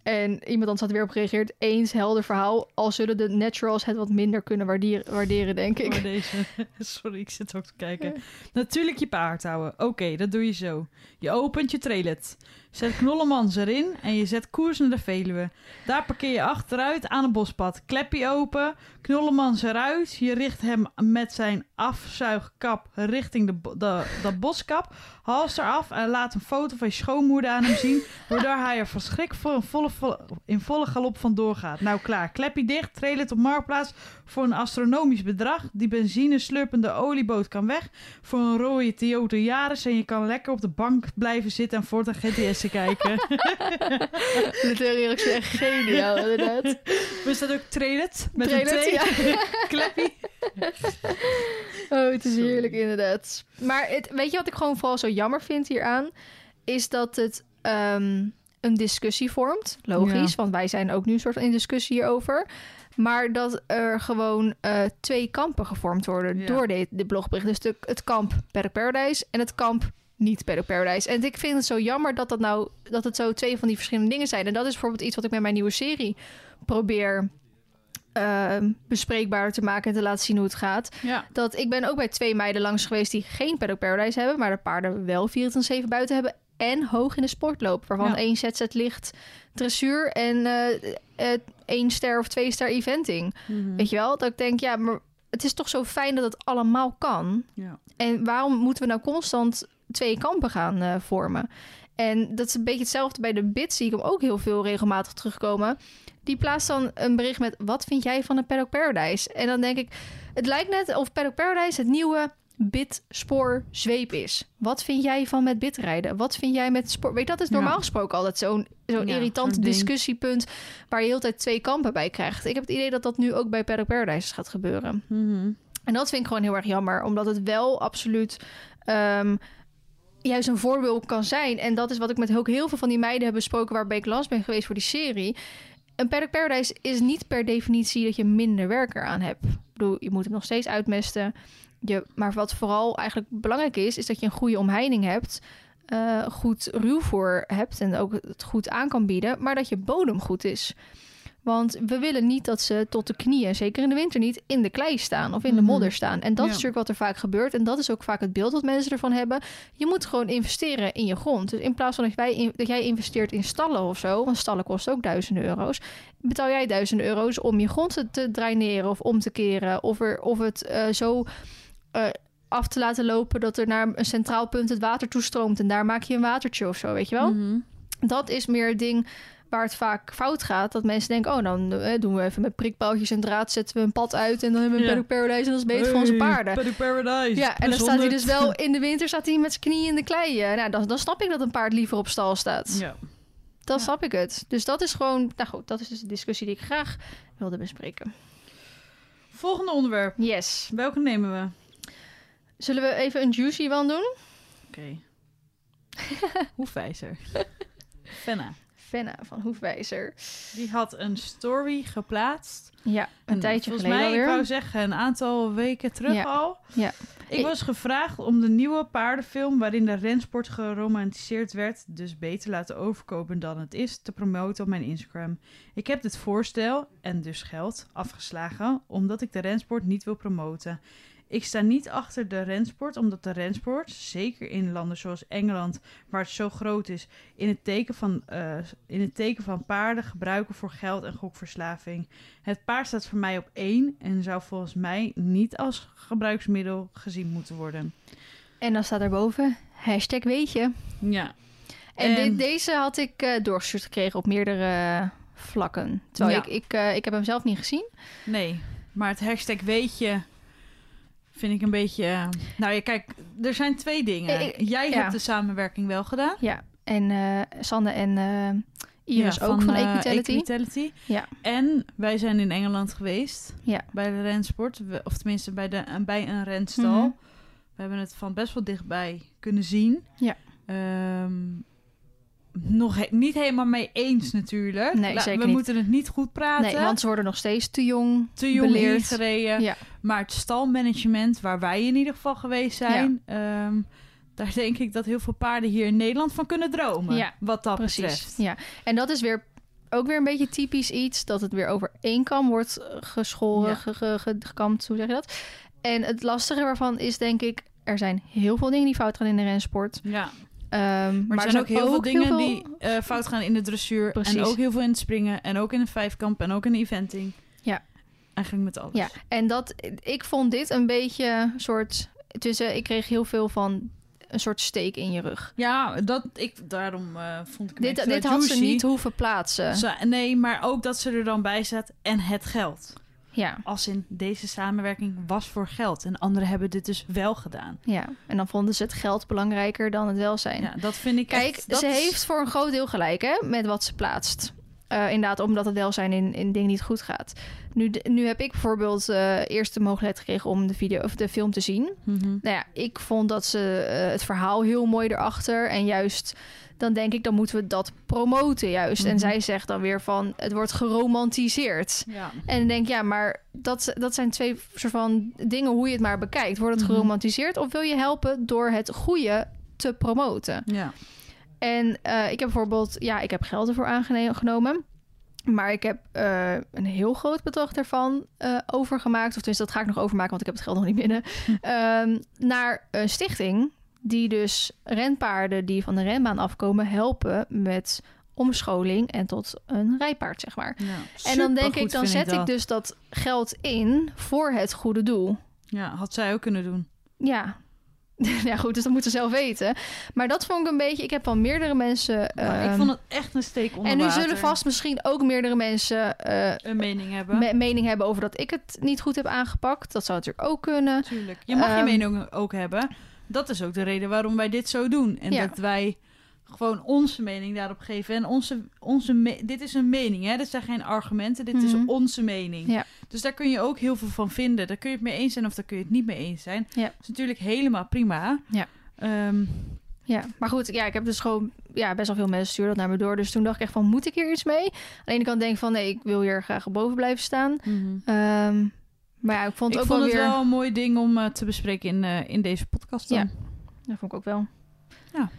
En iemand anders had weer op gereageerd. Eens helder verhaal. Al zullen de naturals het wat minder kunnen waarderen, waarderen denk ik. Maar deze, sorry, ik zit ook te kijken. Natuurlijk je paard houden. Oké, dat doe je zo. Je opent je trailet. Zet knollemans erin en je zet koers naar de Veluwe. Daar parkeer je achteruit aan een bospad. Klepje open, knollemans eruit. Je richt hem met zijn afzuigkap richting de, de, dat boskap. Hals eraf en laat een foto van je schoonmoeder aan hem zien. Waardoor hij er verschrikt voor een volle, volle- in volle galop vandoor gaat. Nou klaar, klepje dicht, trailet op marktplaats voor een astronomisch bedrag. Die benzine slurpende olieboot kan weg voor een rode Toyota Yaris. En je kan lekker op de bank blijven zitten en voortaan GTS te kijken. De theorie is echt geniaal, inderdaad. Was dat ook trailet? Met een ja. Kleppie? Oh, het is heerlijk, inderdaad. Maar het, weet je wat ik gewoon vooral zo jammer vind hieraan? Is dat het ehm, een discussie vormt. Logisch, Ja. want wij zijn ook nu een soort van in discussie hierover. Maar dat er gewoon eh, twee kampen gevormd worden Ja. door dit, dit blogbericht. Dus de, het kamp Paddock Paradise en het kamp niet Paddock Paradise. En ik vind het zo jammer dat, dat, nou, dat het zo twee van die verschillende dingen zijn. En dat is bijvoorbeeld iets wat ik met mijn nieuwe serie probeer ehm, bespreekbaarder te maken en te laten zien hoe het gaat. Ja. Dat ik ben ook bij twee meiden langs geweest die geen Paddock Paradise hebben, maar de paarden wel 24-7 buiten hebben en hoog in de sport lopen. Waarvan Ja. één ZZ ligt dressuur en eh, één ster of twee ster eventing. Mhm. Weet je wel? Dat ik denk, ja, maar het is toch zo fijn dat het allemaal kan. ja. En waarom moeten we nou constant twee kampen gaan eh, vormen? En dat is een beetje hetzelfde bij de bit, zie ik hem ook heel veel regelmatig terugkomen. Die plaatst dan een bericht met: Wat vind jij van een Paddock Paradise? En dan denk ik: Het lijkt net of Paddock Paradise het nieuwe bit, spoor, zweep is. Wat vind jij van met bitrijden? Wat vind jij met sport? Weet dat is Ja. normaal gesproken altijd zo'n zo'n Ja, irritant discussiepunt waar je heel tijd twee kampen bij krijgt. Ik heb het idee dat dat nu ook bij Paddock Paradise gaat gebeuren. Mhm. En dat vind ik gewoon heel erg jammer, omdat het wel absoluut ehm, juist een voorbeeld kan zijn. En dat is wat ik met ook heel veel van die meiden heb besproken waarbij ik last ben geweest voor die serie. Een Paddock Paradise is niet per definitie dat je minder werk eraan hebt. Ik bedoel, je moet hem nog steeds uitmesten. Je, maar wat vooral eigenlijk belangrijk is, is dat je een goede omheining hebt. eh, goed ruwvoer hebt en ook het goed aan kan bieden, maar dat je bodem goed is. Want we willen niet dat ze tot de knieën, zeker in de winter niet, in de klei staan of in de Mhm. modder staan. En dat Ja. is natuurlijk wat er vaak gebeurt. En dat is ook vaak het beeld dat mensen ervan hebben. Je moet gewoon investeren in je grond. Dus in plaats van dat, wij in- dat jij investeert in stallen of zo, want stallen kosten ook duizenden euro's, betaal jij duizenden euro's om je grond te, draineren of om te keren. Of, er, of het eh, zo eh, af te laten lopen dat er naar een centraal punt het water toestroomt. En daar maak je een watertje of zo, weet je wel? Mhm. Dat is meer het ding waar het vaak fout gaat. Dat mensen denken, oh, dan eh, doen we even met prikpaaltjes en draad... zetten we een pad uit en dan hebben we een Ja. Paddock Paradise... en dat is beter voor onze Hey, paarden. Paddock Paradise. Ja, en dan staat hij dus 100. wel in de winter staat hij met zijn knieën in de klei. Nou, dan, dan snap ik dat een paard liever op stal staat. Ja. Dan Ja. snap ik het. Dus dat is gewoon, nou goed, dat is dus de discussie die ik graag wilde bespreken. Volgende onderwerp. Yes. Welke nemen we? Zullen we even een juicy one doen? Oké. Hoefijzer. Fenna. Fenna van Hoefwijzer. Die had een story geplaatst. Ja, een En tijdje volgens geleden mij, ik wou zeggen, een aantal weken terug Ja. al. Ja. Ik Ik- was gevraagd om de nieuwe paardenfilm waarin de rensport geromantiseerd werd, dus beter laten overkopen dan het is, te promoten op mijn Instagram. Ik heb dit voorstel, en dus geld, afgeslagen, omdat ik de rensport niet wil promoten. Ik sta niet achter de rensport, omdat de rensport, zeker in landen zoals Engeland, waar het zo groot is, in het teken van, eh, in het teken van paarden gebruiken voor geld en gokverslaving. Het paard staat voor mij op één en zou volgens mij niet als gebruiksmiddel gezien moeten worden. En dan staat erboven, hashtag weet je. Ja. En, deze had ik eh doorgestuurd gekregen op meerdere vlakken. Terwijl Ja. ik, ik, eh, ik heb hem zelf niet gezien. Nee, maar het hashtag weet je vind ik een beetje... eh, Nou ja, kijk, er zijn twee dingen. Ik- Jij ja. hebt de samenwerking wel gedaan. Ja, en eh Sanne en eh Iris Ja, ook van, Equitality. Equitality. Ja. En wij zijn in Engeland geweest. Ja. Bij de rensport. Of tenminste bij, de, bij een renstal. Mhm. We hebben het van best wel dichtbij kunnen zien. Ja. Ehm, nog he- niet helemaal mee eens natuurlijk. Nee, zeker we niet. moeten het niet goed praten. Nee, want ze worden nog steeds te jong. te jong beleerd. ingereden. Ja. Maar het stalmanagement, waar wij in ieder geval geweest zijn... ehm, daar denk ik dat heel veel paarden hier in Nederland van kunnen dromen. Ja, wat dat Precies. betreft. Ja. En dat is weer ook weer een beetje typisch iets dat het weer over één kam wordt eh, geschoren, Ja. ge- ge- ge- gekamd, hoe zeg je dat? En het lastige waarvan is denk ik, er zijn heel veel dingen die fout gaan in de rensport. Ja. Ehm, Maar, er zijn ook heel veel dingen heel die eh, fout gaan in de dressuur. Precies. En ook heel veel in het springen. En ook in de vijfkamp. En ook in de eventing. Ja. Eigenlijk met alles. Ja, en dat, ik vond dit een beetje soort, tussen, ik kreeg heel veel van een soort steek in je rug. Ja, dat, ik, daarom eh, vond ik hem Dit, dit had ze niet hoeven plaatsen. Ze- nee, maar ook dat ze er dan bij zat. En het geld. Ja, Als in deze samenwerking was voor geld. En anderen hebben dit dus wel gedaan. ja, en dan vonden ze het geld belangrijker dan het welzijn. Ja, dat vind ik Kijk, echt- dat ze is- heeft voor een groot deel gelijk hè, met wat ze plaatst. Eh, inderdaad, omdat het welzijn in, in dingen niet goed gaat. Nu, nu heb ik bijvoorbeeld eh, eerst de mogelijkheid gekregen om de, video, of de film te zien. Mhm. Nou ja, ik vond dat ze eh, het verhaal heel mooi erachter. En juist, dan denk ik, dan moeten we dat promoten juist. En Mhm. zij zegt dan weer van, het wordt geromantiseerd. Ja. En dan denk ik, ja, maar dat, dat zijn twee soort van dingen hoe je het maar bekijkt. Wordt het Mhm. geromantiseerd of wil je helpen door het goede te promoten? Ja. En eh, ik heb bijvoorbeeld, ja, ik heb geld ervoor aangenomen. Maar ik heb eh, een heel groot bedrag daarvan eh, overgemaakt. Of tenminste, dat ga ik nog overmaken, want ik heb het geld nog niet binnen. Ehm, naar een stichting die dus renpaarden die van de renbaan afkomen... helpen met omscholing en tot een rijpaard, zeg maar. Ja, en dan denk ik, dan zet ik dus dat geld in voor het goede doel. Ja, had zij ook kunnen doen. Ja. ja, goed, dus dat moeten ze zelf weten. Maar dat vond ik een beetje... Ik heb van meerdere mensen... Ik ehm, vond het echt een steek onder en nu water. zullen vast misschien ook meerdere mensen eh, een mening hebben. me- mening hebben over dat ik het niet goed heb aangepakt. Dat zou natuurlijk ook kunnen. Natuurlijk. Je mag je Ehm, mening ook hebben. Dat is ook de reden waarom wij dit zo doen. En Ja. dat wij gewoon onze mening daarop geven. En onze, onze me- dit is een mening, hè? Dit zijn geen argumenten, dit is Mhm. onze mening. Ja. Dus daar kun je ook heel veel van vinden. Daar kun je het mee eens zijn of daar kun je het niet mee eens zijn. Ja. Dat is natuurlijk helemaal prima. Ja. Ehm, Ja, maar goed, ja, ik heb dus gewoon ja, best wel veel mensen sturen dat naar me door. Dus toen dacht ik echt van, moet ik hier iets mee? Aan de ene kant denk ik van, nee, ik wil hier graag boven blijven staan. Ehm, maar ja, ik vond het ik ook vond wel het weer... wel een mooi ding om eh, te bespreken in, eh, in deze podcast. Dan. Ja. Dat vond ik ook wel. Ja.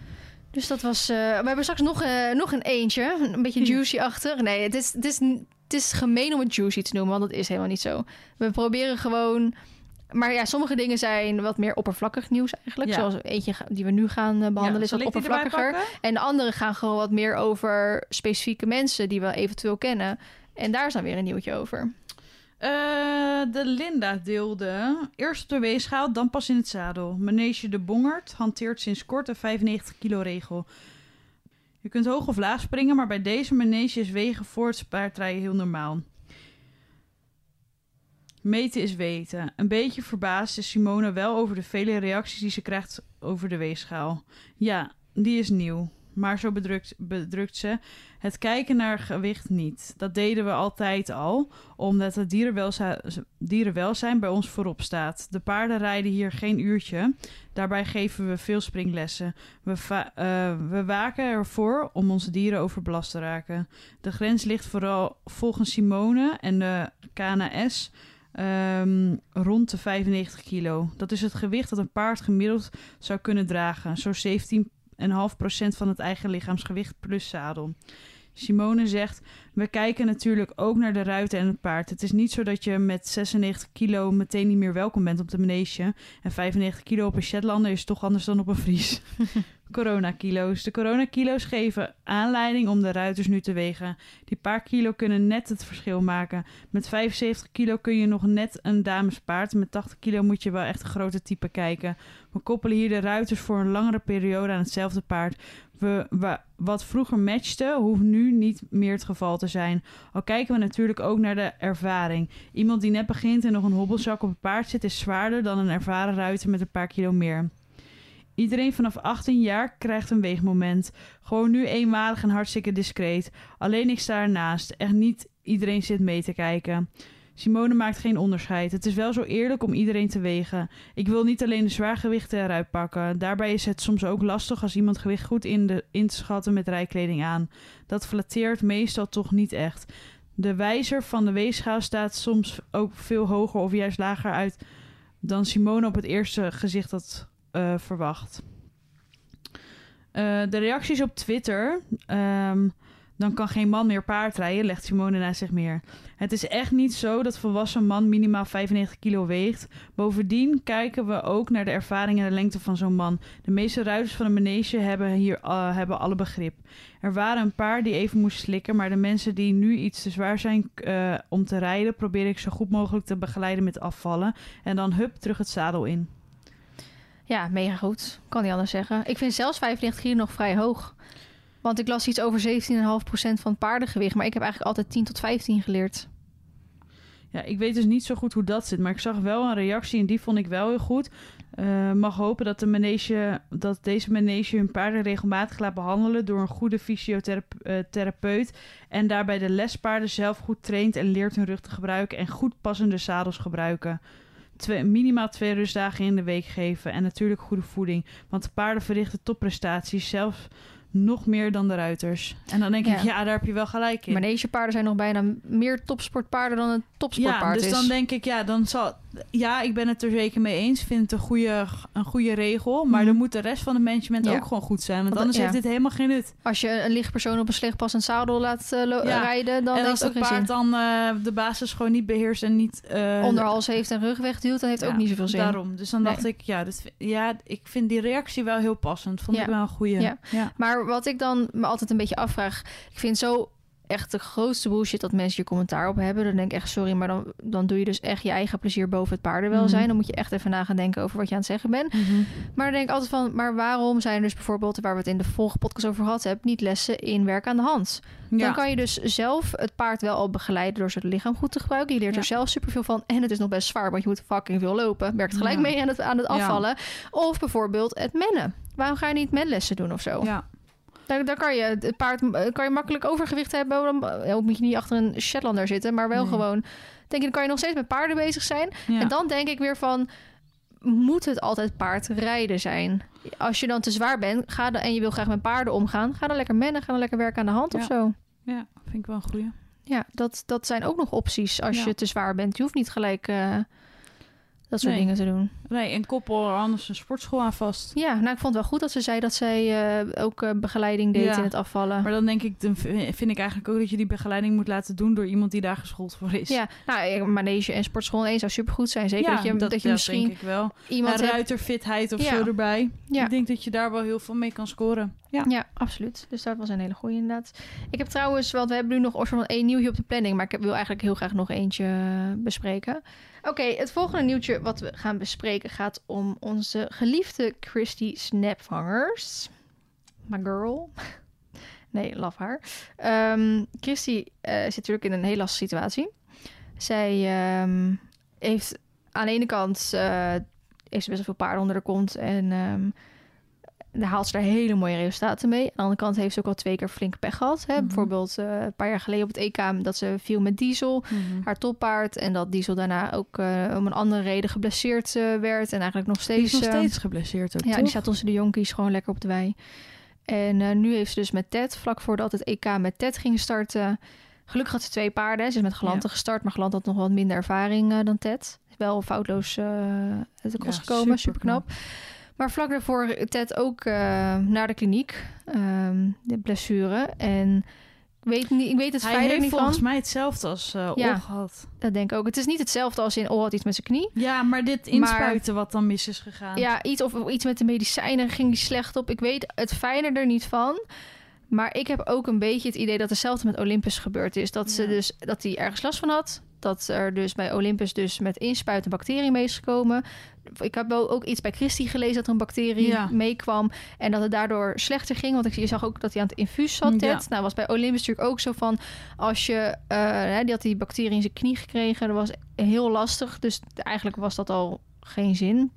Dus dat was... eh, we hebben straks nog, nog een eentje. Een beetje Ja. juicy-achtig. Nee, het is, het, is, het is gemeen om het juicy te noemen, want dat is helemaal niet zo. We proberen gewoon... Maar ja, sommige dingen zijn wat meer oppervlakkig nieuws eigenlijk. Ja. Zoals eentje die we nu gaan eh, behandelen Ja, is wat oppervlakkiger. En de andere gaan gewoon wat meer over specifieke mensen die we eventueel kennen. En daar is dan weer een nieuwtje over. Eh, de Linda deelde eerst op de weegschaal, dan pas in het zadel. Manege de Bongert hanteert sinds kort een 95 kilo regel. Je kunt hoog of laag springen, maar bij deze manege is wegen voor het paardrijden heel normaal. Meten is weten. Een beetje verbaasd is Simone wel over de vele reacties die ze krijgt over de weegschaal. Ja, die is nieuw. Maar zo bedrukt, bedrukt ze het kijken naar gewicht niet. Dat deden we altijd al, omdat het dierenwelzijn, dierenwelzijn bij ons voorop staat. De paarden rijden hier geen uurtje. Daarbij geven we veel springlessen. We, eh, we waken ervoor om onze dieren overbelast te raken. De grens ligt vooral volgens Simone en de KNS ehm, rond de 95 kilo. Dat is het gewicht dat een paard gemiddeld zou kunnen dragen. Zo'n 17,5% van het eigen lichaamsgewicht plus zadel. Simone zegt: We kijken natuurlijk ook naar de ruiten en het paard. Het is niet zo dat je met 96 kilo meteen niet meer welkom bent op de manege. En 95 kilo op een Shetlander is toch anders dan op een Fries. Coronakilo's. De coronakilo's geven aanleiding om de ruiters nu te wegen. Die paar kilo kunnen net het verschil maken. Met 75 kilo kun je nog net een damespaard. Met 80 kilo moet je wel echt een grote type kijken. We koppelen hier de ruiters voor een langere periode aan hetzelfde paard. We, wa- wat vroeger matchte, hoeft nu niet meer het geval te zijn. Al kijken we natuurlijk ook naar de ervaring. Iemand die net begint en nog een hobbelzak op een paard zit, is zwaarder dan een ervaren ruiter met een paar kilo meer. Iedereen vanaf 18 jaar krijgt een weegmoment. Gewoon nu eenmalig en hartstikke discreet. Alleen ik sta ernaast. Echt niet iedereen zit mee te kijken. Simone maakt geen onderscheid. Het is wel zo eerlijk om iedereen te wegen. Ik wil niet alleen de zwaargewichten eruit pakken. Daarbij is het soms ook lastig als iemand gewicht goed in, de, in te schatten met rijkleding aan. Dat flatteert meestal toch niet echt. De wijzer van de weegschaal staat soms ook veel hoger of juist lager uit dan Simone op het eerste gezicht had eh, verwacht. Eh, de reacties op Twitter. ehm, dan kan geen man meer paard rijden, legt Simone naast zich meer. Het is echt niet zo dat volwassen man minimaal 95 kilo weegt. Bovendien kijken we ook naar de ervaring en de lengte van zo'n man. De meeste ruiters van de manege hebben hier eh, hebben alle begrip. Er waren een paar die even moesten slikken, maar de mensen die nu iets te zwaar zijn eh, om te rijden, probeer ik zo goed mogelijk te begeleiden met afvallen. En dan hup, terug het zadel in. Ja, mega goed. Kan niet anders zeggen. Ik vind zelfs 95 kilo nog vrij hoog. Want ik las iets over 17,5% van paardengewicht. Maar ik heb eigenlijk altijd 10 tot 15 geleerd. Ja, ik weet dus niet zo goed hoe dat zit, maar ik zag wel een reactie en die vond ik wel heel goed. Eh, mag hopen dat, de manege, dat deze manege hun paarden regelmatig laat behandelen door een goede fysiotherapeut. En daarbij de lespaarden zelf goed traint en leert hun rug te gebruiken en goed passende zadels gebruiken. Twee, minimaal twee rustdagen in de week geven en natuurlijk goede voeding. Want de paarden verrichten topprestaties, zelfs nog meer dan de ruiters. En dan denk ik, Ja. daar heb je wel gelijk in. Manegepaarden zijn nog bijna meer topsportpaarden dan een topsportpaard Ja, dus is. dan denk ik, ja, dan zal. Ja, ik ben het er zeker mee eens. Vind het een goede, een goede regel. Maar Mhm. dan moet de rest van het management Ja. ook gewoon goed zijn. Want Want anders ja. heeft dit helemaal geen nut. Als je een lichtpersoon op een slecht passend zadel laat eh, rijden, dan en heeft als het ook het geen paard zin. dan eh, de basis gewoon niet beheerst en niet. eh, Onderhals heeft en rug wegduwt, dan heeft ook niet zoveel zin. Daarom. Dus dan Nee. dacht ik, ja, dit, ja, ik vind die reactie wel heel passend. Vond ik wel een goede. Ja. ja. Maar wat ik dan me altijd een beetje afvraag... Ik vind zo echt de grootste bullshit dat mensen hier commentaar op hebben. Dan denk ik echt, sorry, maar dan, dan doe je dus echt je eigen plezier boven het paardenwelzijn. Mhm. Dan moet je echt even na gaan denken over wat je aan het zeggen bent. Mhm. Maar dan denk ik altijd van, maar waarom zijn er dus bijvoorbeeld... waar we het in de vorige podcast over gehad hebben... niet lessen in werk aan de hand? Ja. Dan kan je dus zelf het paard wel al begeleiden... door zijn lichaam goed te gebruiken. Je leert Ja. er zelf superveel van. En het is nog best zwaar, want je moet fucking veel lopen. Werkt gelijk Ja. mee aan het, aan het afvallen. Of bijvoorbeeld het mennen. Waarom ga je niet menlessen doen of zo? ja. Daar, daar kan je het paard eh, kan je makkelijk overgewicht hebben. Dan eh, moet je niet achter een Shetlander zitten, maar wel Nee. gewoon. Denk je, dan kan je nog steeds met paarden bezig zijn. Ja. En dan denk ik weer van. Moet het altijd paardrijden zijn? Als je dan te zwaar bent ga dan, en je wil graag met paarden omgaan, ga dan lekker mennen, ga dan lekker werken aan de hand of zo. ja, vind ik wel een goede. Ja, dat, dat zijn ook nog opties als Ja. je te zwaar bent. Je hoeft niet gelijk eh, dat soort Nee. dingen te doen. Nee, en koppel er anders een sportschool aan vast. Ja, nou, ik vond het wel goed dat ze zei dat zij eh, ook eh, begeleiding deed Ja. in het afvallen. Maar dan denk ik, dan vind ik eigenlijk ook dat je die begeleiding moet laten doen door iemand die daar geschoold voor is. Ja, nou, manege en sportschool één zou supergoed zijn. Zeker Ja, dat je, dat, je ja, misschien denk ik wel. iemand een ruiterfitheid of Ja. zo erbij. Ja. Ik denk dat je daar wel heel veel mee kan scoren. Ja. Ja, absoluut. Dus dat was een hele goede inderdaad. Ik heb trouwens, want we hebben nu nog van één nieuwtje op de planning, maar ik wil eigenlijk heel graag nog eentje bespreken. Oké, het volgende nieuwtje wat we gaan bespreken gaat om onze geliefde Christy Snapvangers. My girl. Nee, love haar. Ehm Christy eh, zit natuurlijk in een hele lastige situatie. Zij ehm, heeft aan de ene kant eh, heeft best wel veel paarden onder de kont en ehm, daar haalt ze daar hele mooie resultaten mee. Aan de andere kant heeft ze ook al twee keer flink pech gehad. Hè? Mhm. Bijvoorbeeld eh, een paar jaar geleden op het EK dat ze viel met Diesel, Mhm. haar toppaard. En dat Diesel daarna ook eh, om een andere reden geblesseerd eh, werd. En eigenlijk nog steeds... nog steeds geblesseerd ook, ja, toch? die staat tussen de jonkies gewoon lekker op de wei. En nu heeft ze dus met Ted, vlak voordat het EK met Ted ging starten... Gelukkig had ze twee paarden. Ze is met Galante gestart, maar Galante had nog wat minder ervaring dan Ted. Is wel foutloos uit de kost Ja, gekomen, superknap. super knap. Maar vlak daarvoor Ted ook eh, naar de kliniek, ehm, de blessure. En ik weet, niet, ik weet het heeft niet volgens van. mij hetzelfde als eh Ja. Dat denk ik ook. Het is niet hetzelfde als in, had iets met zijn knie. Ja, maar dit inspuiten wat dan mis is gegaan. Ja, iets of iets met de medicijnen ging die slecht op. Ik weet het fijner er niet van. Maar ik heb ook een beetje het idee dat hetzelfde met Olympus gebeurd is. Dat ze Ja. dus dat hij ergens last van had. Dat er dus bij Olympus dus met inspuiten bacteriën mee is gekomen. Ik heb wel ook iets bij Christy gelezen dat er een bacterie Ja. meekwam. En dat het daardoor slechter ging. Want ik, je zag ook dat hij aan het infuus zat. Ja. Nou was bij Olympus natuurlijk ook zo van... Als je... hè, die had die bacterie in zijn knie gekregen. Dat was heel lastig. Dus eigenlijk was dat al geen zin.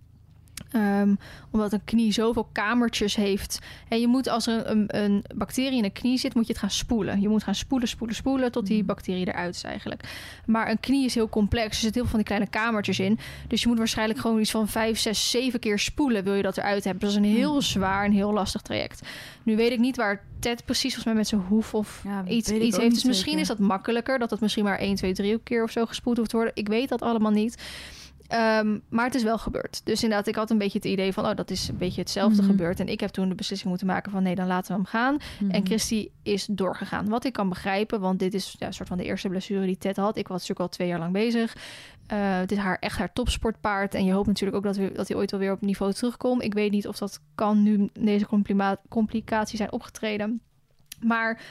Ehm, omdat een knie zoveel kamertjes heeft. En je moet als er een, een bacterie in een knie zit, moet je het gaan spoelen. Je moet gaan spoelen, spoelen, spoelen tot die Mhm. bacterie eruit is eigenlijk. Maar een knie is heel complex. Er zitten heel veel van die kleine kamertjes in. Dus je moet waarschijnlijk gewoon iets van vijf, zes, zeven keer spoelen. Wil je dat eruit hebben. Dat is een heel Mhm. zwaar en heel lastig traject. Nu weet ik niet waar Ted precies volgens mij met zijn hoef of Ja, iets, iets heeft. Dus misschien zeker. is dat makkelijker. Dat het misschien maar 1, 2, 3 keer of zo gespoeld hoeft te worden. Ik weet dat allemaal niet. Ehm, maar het is wel gebeurd. Dus inderdaad, ik had een beetje het idee van... oh, dat is een beetje hetzelfde Mhm. gebeurd. En ik heb toen de beslissing moeten maken van... nee, dan laten we hem gaan. Mhm. En Christy is doorgegaan. Wat ik kan begrijpen, want dit is ja, een soort van de eerste blessure die Ted had. Ik was natuurlijk al twee jaar lang bezig. Eh, dit is haar, echt haar topsportpaard. En je hoopt natuurlijk ook dat, we, dat hij ooit wel weer op niveau terugkomt. Ik weet niet of dat kan nu deze complicaties zijn opgetreden. Maar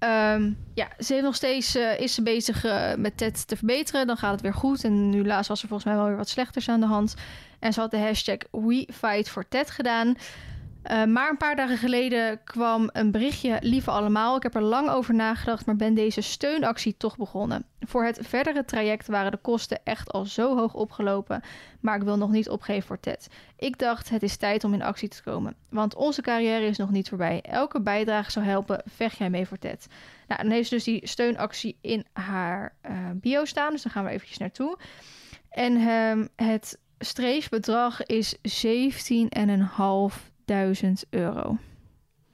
ehm, ja, ze heeft nog steeds, eh, is ze bezig eh, met Ted te verbeteren. Dan gaat het weer goed. En nu laatst was er volgens mij wel weer wat slechters aan de hand. En ze had de hashtag We Fight for Ted gedaan. Eh, maar een paar dagen geleden kwam een berichtje, lieve allemaal. Ik heb er lang over nagedacht, maar ben deze steunactie toch begonnen. Voor het verdere traject waren de kosten echt al zo hoog opgelopen, maar ik wil nog niet opgeven voor Ted. Ik dacht, het is tijd om in actie te komen, want onze carrière is nog niet voorbij. Elke bijdrage zou helpen, vecht jij mee voor Ted. Nou, dan heeft ze dus die steunactie in haar eh, bio staan, dus daar gaan we eventjes naartoe. En ehm, het streefbedrag is 17.500 euro.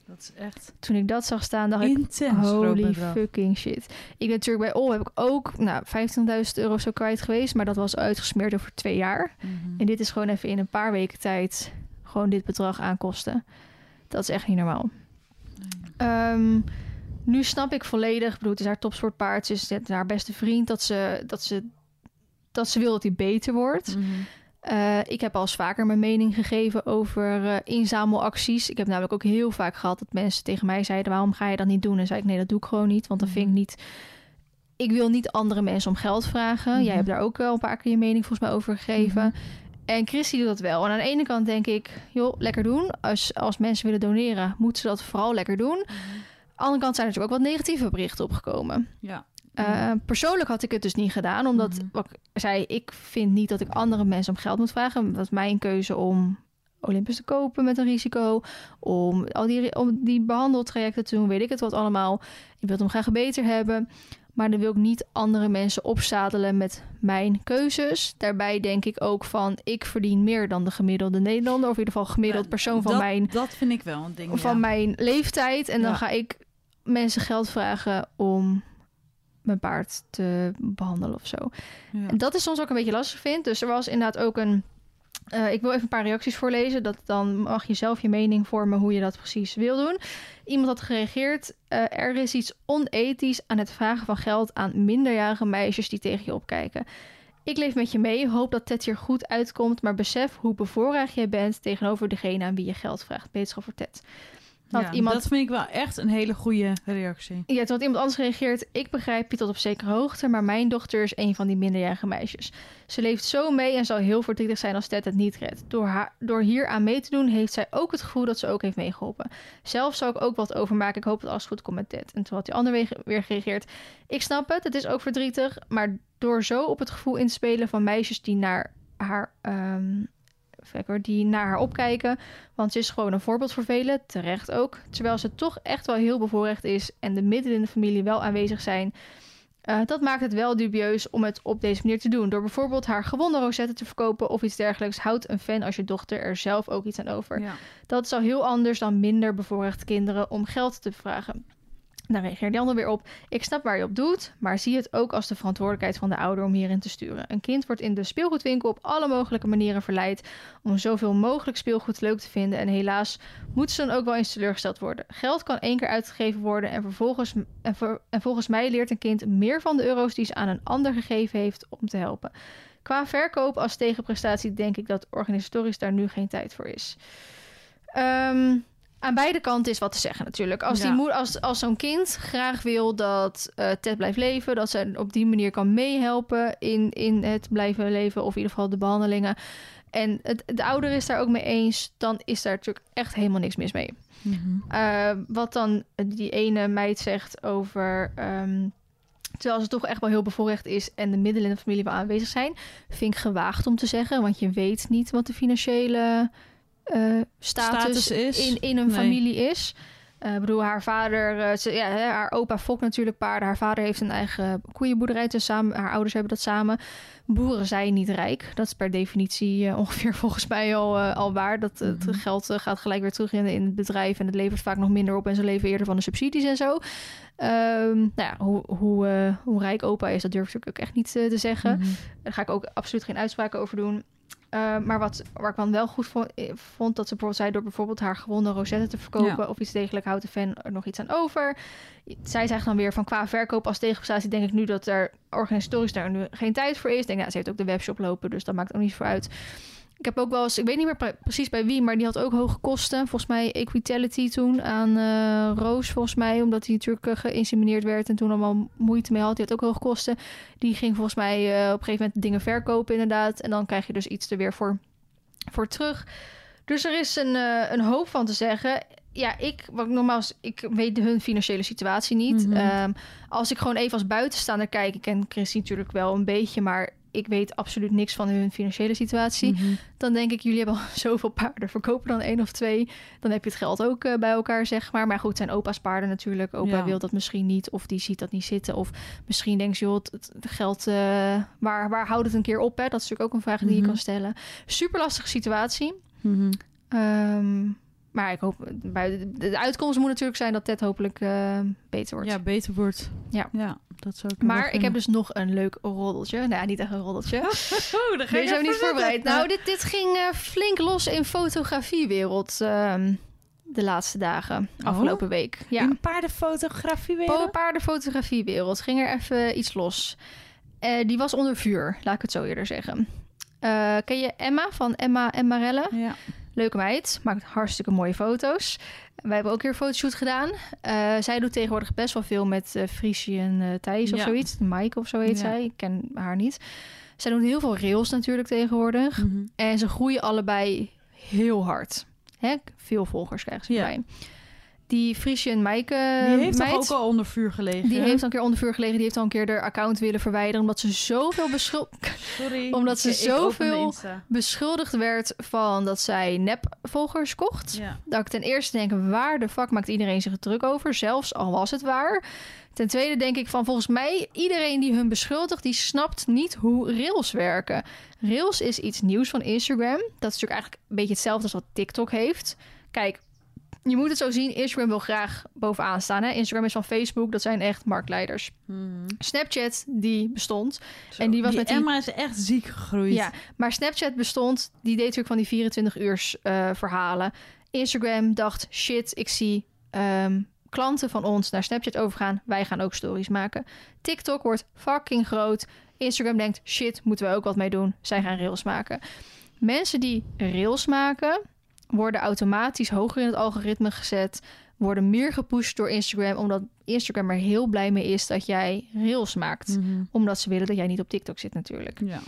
Dat is echt Toen ik dat zag staan, dacht ik, intens holy fucking shit. Ik ben natuurlijk bij Ol heb ik ook nou, 15.000 euro zo kwijt geweest, maar dat was uitgesmeerd over twee jaar. Mhm. En dit is gewoon even in een paar weken tijd gewoon dit bedrag aan kosten. Dat is echt niet normaal. Ehm, nu snap ik volledig, ik bedoel, het is haar topsportpaard, ze is haar beste vriend, dat ze, dat ze, dat ze wil dat hij beter wordt. Mhm. Eh, ik heb al eens vaker mijn mening gegeven over eh, inzamelacties. Ik heb namelijk ook heel vaak gehad dat mensen tegen mij zeiden: waarom ga je dat niet doen? En zei ik: nee, dat doe ik gewoon niet, want dan vind ik Mhm. niet. Ik wil niet andere mensen om geld vragen. Mhm. Jij hebt daar ook wel een paar keer je mening volgens mij over gegeven. Mhm. En Christy doet dat wel. En aan de ene kant denk ik, joh, lekker doen. Als, als mensen willen doneren, moeten ze dat vooral lekker doen. Aan de andere kant zijn er natuurlijk ook wat negatieve berichten opgekomen. Ja. Uh, persoonlijk had ik het dus niet gedaan, omdat Mhm. wat ik zei, ik vind niet dat ik andere mensen om geld moet vragen. Dat is mijn keuze om Olympus te kopen met een risico, om al die, om die behandeltrajecten te doen, weet ik het wat allemaal. Ik wil hem graag beter hebben, maar dan wil ik niet andere mensen opzadelen met mijn keuzes. Daarbij denk ik ook van, ik verdien meer dan de gemiddelde Nederlander, of in ieder geval gemiddeld Ja, persoon van dat, mijn Dat vind ik wel een ding, van ja. mijn leeftijd. En dan Ja. ga ik mensen geld vragen om mijn paard te behandelen of zo. Ja. En dat is soms ook een beetje lastig vind. Dus er was inderdaad ook een... eh, ik wil even een paar reacties voorlezen. Dat, dan mag je zelf je mening vormen hoe je dat precies wil doen. Iemand had gereageerd. eh, er is iets onethisch aan het vragen van geld aan minderjarige meisjes die tegen je opkijken. Ik leef met je mee, hoop dat Ted hier goed uitkomt, maar besef hoe bevoorrecht jij bent tegenover degene aan wie je geld vraagt. Beterschap voor Ted. Ja, iemand Dat vind ik wel echt een hele goede reactie. ja, toen had iemand anders gereageerd. Ik begrijp je tot op zekere hoogte, maar mijn dochter is een van die minderjarige meisjes. Ze leeft zo mee en zal heel verdrietig zijn als Ted het niet redt. Door, haar, door hier aan mee te doen, heeft zij ook het gevoel dat ze ook heeft meegeholpen. Zelf zou ik ook wat overmaken. Ik hoop dat alles goed komt met Ted. En toen had die ander weer, weer gereageerd. Ik snap het, het is ook verdrietig, maar door zo op het gevoel in te spelen van meisjes die naar haar ehm, lifehacker die naar haar opkijken. Want ze is gewoon een voorbeeld voor velen, terecht ook. Terwijl ze toch echt wel heel bevoorrecht is en de middelen in de familie wel aanwezig zijn. Uh, dat maakt het wel dubieus om het op deze manier te doen. Door bijvoorbeeld haar gewonde rosette te verkopen of iets dergelijks, houdt een fan als je dochter er zelf ook iets aan over. Ja. Dat is al heel anders dan minder bevoorrechte kinderen om geld te vragen. Daar reageert Jan er weer op. Ik snap waar je op doet, maar zie het ook als de verantwoordelijkheid van de ouder om hierin te sturen. Een kind wordt in de speelgoedwinkel op alle mogelijke manieren verleid om zoveel mogelijk speelgoed leuk te vinden. En helaas moeten ze dan ook wel eens teleurgesteld worden. Geld kan één keer uitgegeven worden en, vervolgens, en, en volgens mij leert een kind meer van de euro's die ze aan een ander gegeven heeft om te helpen. Qua verkoop als tegenprestatie denk ik dat organisatorisch daar nu geen tijd voor is. Um, aan beide kanten is wat te zeggen natuurlijk. Als, die moeder, als, als zo'n kind graag wil dat uh, Ted blijft leven, dat ze op die manier kan meehelpen in, in het blijven leven, of in ieder geval de behandelingen. En het, de ouder is daar ook mee eens, dan is daar natuurlijk echt helemaal niks mis mee. Mm uh, wat dan die ene meid zegt over. Um, terwijl ze toch echt wel heel bevoorrecht is en de middelen in de familie wel aanwezig zijn, vind ik gewaagd om te zeggen, want je weet niet wat de financiële uh, status, status, is. In, in een Nee. familie is. Eh, Ik bedoel, haar vader, eh, ze, ja, hè, haar opa fokt natuurlijk paarden. Haar vader heeft een eigen koeienboerderij. Dus samen, haar ouders hebben dat samen. Boeren zijn niet rijk. Dat is per definitie eh, ongeveer volgens mij al, eh, al waar. Dat het Mhm. geld eh, gaat gelijk weer terug in, in het bedrijf. En het levert vaak nog minder op. En ze leven eerder van de subsidies en zo. Ehm, nou ja, hoe, hoe, eh, hoe rijk opa is, dat durf ik natuurlijk ook echt niet eh, te zeggen. Mhm. Daar ga ik ook absoluut geen uitspraken over doen. Uh, maar wat, waar ik dan wel goed vond, eh, vond, dat ze bijvoorbeeld zei... door bijvoorbeeld haar gewonde rosette te verkopen... Ja. of iets degelijk houdt de fan er nog iets aan over. Zij zegt dan weer van qua verkoop als tegenprestatie... denk ik nu dat er organisatorisch daar nu geen tijd voor is. Denk, ja, ze heeft ook de webshop lopen, dus dat maakt ook niet voor uit. Ik heb ook wel eens, ik weet niet meer pre- precies bij wie... maar die had ook hoge kosten. Volgens mij Equitality toen aan eh, Roos, volgens mij... omdat hij natuurlijk eh, geïnsemineerd werd... en toen allemaal moeite mee had. Die had ook hoge kosten. Die ging volgens mij eh, op een gegeven moment dingen verkopen inderdaad. En dan krijg je dus iets er weer voor, voor terug. Dus er is een, een hoop van te zeggen. Ja, ik, wat ik nogmaals, ik weet hun financiële situatie niet. Mhm. Ehm, als ik gewoon even als buitenstaander kijk, ik ken Christine natuurlijk wel een beetje, maar ik weet absoluut niks van hun financiële situatie. Mhm. Dan denk ik, jullie hebben al zoveel paarden, verkopen dan één of twee. Dan heb je het geld ook eh, bij elkaar, zeg maar. Maar goed, zijn opa's paarden natuurlijk. Opa Ja. wil dat misschien niet, of die ziet dat niet zitten. Of misschien denkt ze, joh, het, het geld, eh, waar, waar houdt het een keer op? Hè? Dat is natuurlijk ook een vraag die je Mhm. kan stellen. Super lastige situatie. Ehm, maar ik hoop, de, uitkomst moet natuurlijk zijn dat Ted hopelijk eh, beter wordt. Ja, beter wordt. Ja. ja dat zou ik Maar ik heb dus nog een leuk roddeltje. Nou, niet echt een roddeltje. Oh, daar ga we niet voorbereid. Nou, dit, dit ging eh, flink los in fotografiewereld ehm, de laatste dagen, Oh? afgelopen week. Ja, In paardenfotografie weer? Po- paardenfotografiewereld ging er even iets los. Eh, die was onder vuur, laat ik het zo eerder zeggen. Ken je Emma van Emma en Marelle? Ja. Leuke meid, maakt hartstikke mooie foto's. Wij hebben ook weer een fotoshoot gedaan. Eh, zij doet tegenwoordig best wel veel met eh Frisian eh Thijs of Ja. zoiets. Mike of zo heet Ja. zij. Ik ken haar niet. Zij doen heel veel rails natuurlijk tegenwoordig. Mhm. En ze groeien allebei heel hard. Hè? Veel volgers krijgen ze Ja. erbij. Die Frisian Maaike Die heeft meid, toch ook al onder vuur gelegen? die hè? heeft al een keer onder vuur gelegen. Die heeft al een keer haar account willen verwijderen... omdat ze zoveel beschul- Sorry. omdat ze zoveel- beschuldigd werd... van dat zij nepvolgers kocht. Ja. Dat ik ten eerste denk, waar de fuck maakt iedereen zich druk over? Zelfs al was het waar. Ten tweede denk ik van, volgens mij, iedereen die hun beschuldigt, die snapt niet hoe rails werken. Rails is iets nieuws van Instagram. Dat is natuurlijk eigenlijk een beetje hetzelfde als wat TikTok heeft. Kijk, je moet het zo zien, Instagram wil graag bovenaan staan. Hè? Instagram is van Facebook, dat zijn echt marktleiders. Mhm. Snapchat, die bestond. Zo, En die was met die- Emma is echt ziek gegroeid. Ja, maar Snapchat bestond, die deed natuurlijk van die 24 uur eh, verhalen. Instagram dacht, shit, ik zie ehm, klanten van ons naar Snapchat overgaan. Wij gaan ook stories maken. TikTok wordt fucking groot. Instagram denkt, shit, moeten we ook wat mee doen. Zij gaan rails maken. Mensen die rails maken, worden automatisch hoger in het algoritme gezet. Worden meer gepusht door Instagram, omdat Instagram er heel blij mee is dat jij rails maakt. Mhm. Omdat ze willen dat jij niet op TikTok zit natuurlijk. ja.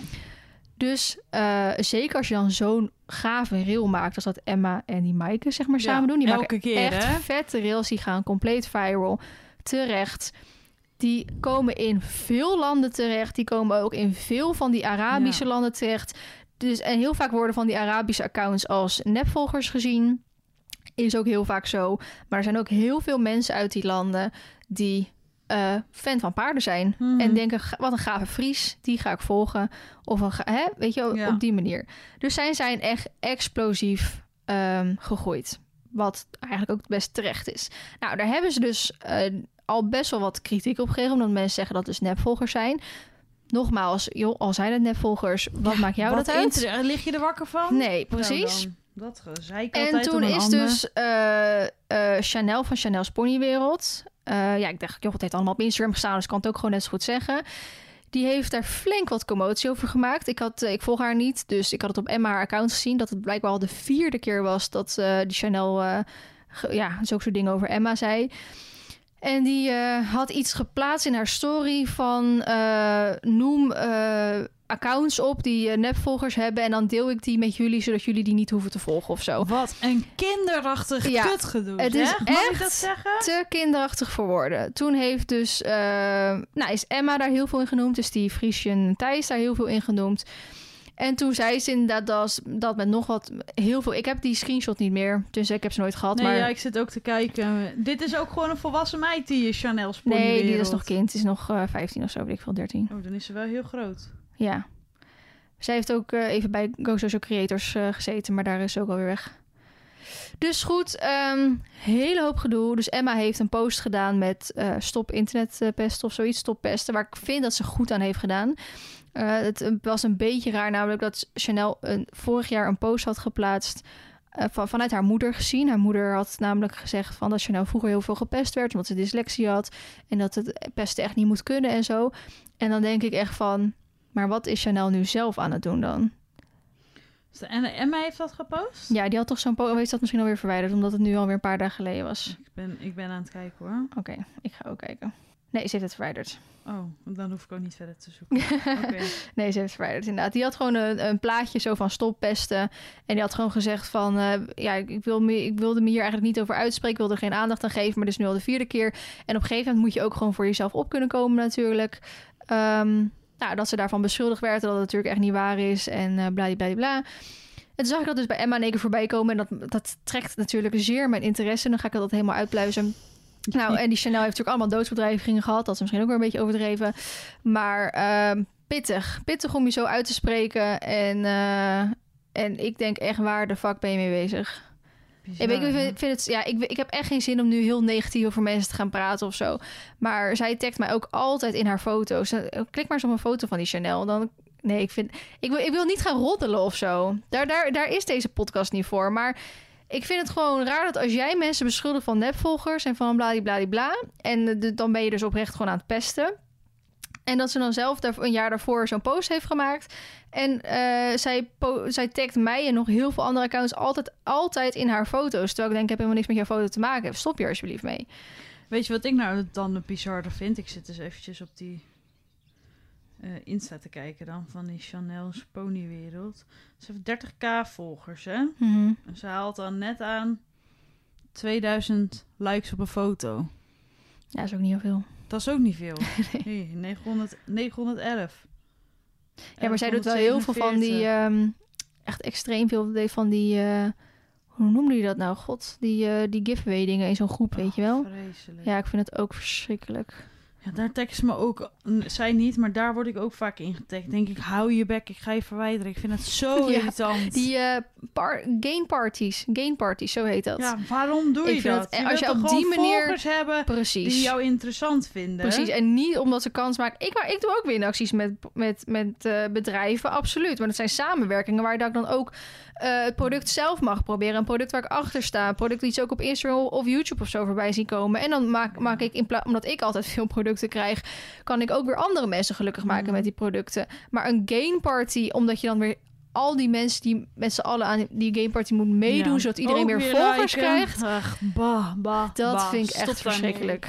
Dus eh, zeker als je dan zo'n gave reel maakt... als dat Emma en die Maaike zeg maar Ja, samen doen. Die elke maken keer, echt hè? vette rails. Die gaan compleet viral. Terecht. Die komen in veel landen terecht. Die komen ook in veel van die Arabische Ja. landen terecht. Dus, en heel vaak worden van die Arabische accounts als nepvolgers gezien. Is ook heel vaak zo. Maar er zijn ook heel veel mensen uit die landen die eh, fan van paarden zijn. Mhm. En denken, "Ga- wat een gave Fries, die ga ik volgen. Of een, hè, weet je, Ja. op die manier. Dus zij zijn echt explosief ehm, gegroeid. Wat eigenlijk ook best terecht is. Nou, daar hebben ze dus eh, al best wel wat kritiek op gegeven. Omdat mensen zeggen dat dus nepvolgers zijn. Nogmaals, joh, al zijn het nepvolgers, wat maakt jou Wat dat uit? Lig je er wakker van? Nee, precies. Nou dan, dat gezeik En toen is dus eh, eh, Chanel van Chanel's Ponywereld. eh ja, ik dacht, joh, het heeft allemaal op Instagram gestaan, dus ik kan het ook gewoon net zo goed zeggen. Die heeft daar flink wat commotie over gemaakt. Ik, had, ik volg haar niet, dus ik had het op Emma haar account gezien... dat het blijkbaar al de vierde keer was dat die Chanel... ja, zulke soort dingen over Emma zei. En die eh, had iets geplaatst in haar story van... eh, noem eh, accounts op die nepvolgers hebben... en dan deel ik die met jullie, zodat jullie die niet hoeven te volgen of zo. Wat een kinderachtig Ja, kutgedoe. het is zeg. Mag ik echt dat zeggen? te kinderachtig voor woorden. Toen heeft dus, nou is Emma daar heel veel in genoemd, dus die Friesjen Thijs daar heel veel in genoemd. En toen zei ze inderdaad dat, dat met nog wat, heel veel, ik heb die screenshot niet meer, dus ik heb ze nooit gehad, Nee, maar ja, ik zit ook te kijken. Dit is ook gewoon een volwassen meid, die Chanel's nee, die is nog kind, is nog eh 15 of zo, weet ik veel, 13. Oh, dan is ze wel heel groot. Ja. Zij heeft ook eh, even bij Go Social Creators eh, gezeten, maar daar is ze ook alweer weg. Dus goed, ehm, hele hoop gedoe. Dus Emma heeft een post gedaan met eh, stop internetpesten of zoiets, stop pesten, waar ik vind dat ze goed aan heeft gedaan. Eh, het was een beetje raar, namelijk dat Chanel een, vorig jaar een post had geplaatst eh, van, vanuit haar moeder gezien. Haar moeder had namelijk gezegd van dat Chanel vroeger heel veel gepest werd, omdat ze dyslexie had en dat het pesten echt niet moet kunnen en zo. En dan denk ik echt van, maar wat is Chanel nu zelf aan het doen dan? En Emma heeft dat gepost? Ja, die had toch zo'n post, heeft dat misschien alweer verwijderd, omdat het nu alweer een paar dagen geleden was. Ik ben, ik ben aan het kijken hoor. Oké, ik ga ook kijken. Nee, ze heeft het verwijderd. Oh, dan hoef ik ook niet verder te zoeken. Nee, ze heeft het verwijderd inderdaad. Die had gewoon een, een plaatje zo van stop pesten. En die had gewoon gezegd van... eh, ja, ik, wil me, ik wilde me hier eigenlijk niet over uitspreken. Ik wilde er geen aandacht aan geven. Maar dit is nu al de vierde keer. En op een gegeven moment moet je ook gewoon voor jezelf op kunnen komen natuurlijk. Ehm, nou, dat ze daarvan beschuldigd werd. Dat het natuurlijk echt niet waar is. En uh, bladibladibla. En toen zag ik dat dus bij Emma in één keer voorbij komen. En dat, dat trekt natuurlijk zeer mijn interesse. En dan ga ik dat helemaal uitpluizen. Nou, en die Chanel heeft natuurlijk allemaal doodsbedreigingen gehad. Dat is misschien ook weer een beetje overdreven. Maar uh, pittig. Pittig om je zo uit te spreken. En, uh, en ik denk echt, waar de fuck ben je mee bezig? Bizar, ik, vind, vind het, ja, ik, ik heb echt geen zin om nu heel negatief over mensen te gaan praten of zo. Maar zij tagt mij ook altijd in haar foto's. Klik maar eens op een foto van die Chanel. Dan Nee, ik vind. Ik wil, ik wil niet gaan roddelen of zo. Daar, daar, daar is deze podcast niet voor. Maar ik vind het gewoon raar dat als jij mensen beschuldigt van nepvolgers en van bladibladibla. En dan ben je dus oprecht gewoon aan het pesten. En dat ze dan zelf daar, een jaar daarvoor zo'n post heeft gemaakt. En uh, zij, zij tagt mij en nog heel veel andere accounts altijd, altijd in haar foto's. Terwijl ik denk, ik heb helemaal niks met jouw foto te maken. Stop je alsjeblieft mee. Weet je wat ik nou dan bizarder vind? Ik zit dus eventjes op die uh, Insta te kijken dan van die Chanel's ponywereld. Ze heeft 30k volgers, hè? Mm -hmm. En ze haalt dan net aan 2000 likes op een foto. Ja, dat is ook niet heel veel. Dat is ook niet veel. nee. hey, 900, 911. Ja, maar zij doet wel heel veel van die... Um, echt extreem veel van die... Uh, hoe noemde je dat nou? God, die, uh, die giveaway dingen in zo'n groep, oh, weet je wel? Vreselijk. Ja, ik vind het ook verschrikkelijk. Ja, daar tekst me ook, zij niet, maar daar word ik ook vaak in getagd. Denk ik, hou je bek, ik ga je verwijderen. Ik vind het zo ja, irritant. Die uh, par gain parties, gain parties, zo heet dat. Ja, waarom doe je ik dat? Het, je als je op die manier hebben precies. die jou interessant vinden. Precies, en niet omdat ze kans maken. Ik, maar ik doe ook winacties met, met, met uh, bedrijven, absoluut. Maar dat zijn samenwerkingen waar ik dan ook uh, het product zelf mag proberen. Een product waar ik achter sta. Een product die ze ook op Instagram of YouTube of zo voorbij zien komen. En dan maak, maak ik, in omdat ik altijd veel producten krijg, kan ik ook weer andere mensen gelukkig maken mm. met die producten. Maar een gain party, omdat je dan weer al die mensen die met z'n allen aan die game party moet meedoen, ja. zodat iedereen weer, weer volgers liken. krijgt. Ach, bah, bah, dat bah. vind ik echt Stop verschrikkelijk.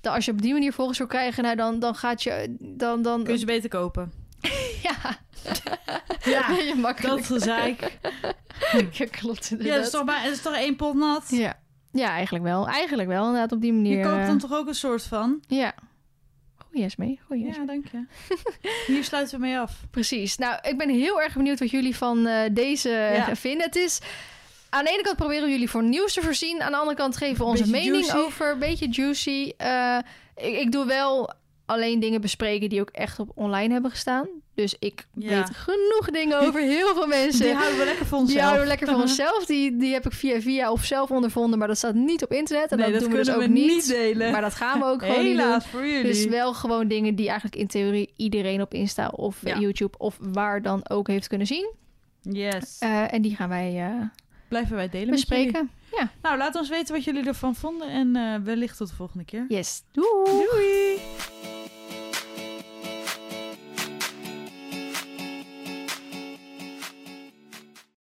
Dat als je op die manier volgers wil krijgen, nou dan, dan gaat je. Dan, dan, Kun je ze beter kopen. ja. Ja, je makkelijk. dat gezeik. ja, klopt Ja, dat is toch, bij, dat is toch één pot nat? Ja. ja, eigenlijk wel. Eigenlijk wel, inderdaad, op die manier. Je koopt dan toch ook een soort van? Ja. Goeie Esmee, goeie. Ja, dank je. Hier sluiten we mee af. Precies. Nou, ik ben heel erg benieuwd wat jullie van eh, deze Ja. vinden. Het is... Aan de ene kant proberen we jullie voor nieuws te voorzien. Aan de andere kant geven we onze Beetje mening juicy. over. Beetje juicy. Eh, ik, ik doe wel alleen dingen bespreken die ook echt op online hebben gestaan. Dus ik Ja. weet genoeg dingen over heel veel mensen. Die houden we lekker voor onszelf. Die houden we lekker voor onszelf. Die, die heb ik via via of zelf ondervonden. Maar dat staat niet op internet. En nee, dat, dat doen we dus ook we niet. niet delen. Maar dat gaan we ook gewoon niet doen. Helaas voor jullie. Dus wel gewoon dingen die eigenlijk in theorie iedereen op Insta of Ja. YouTube of waar dan ook heeft kunnen zien. Yes. Eh, en die gaan wij eh, Blijven wij delen bespreken. Ja. Nou, laat ons weten wat jullie ervan vonden. En eh, wellicht tot de volgende keer. Yes. Doei. Doei!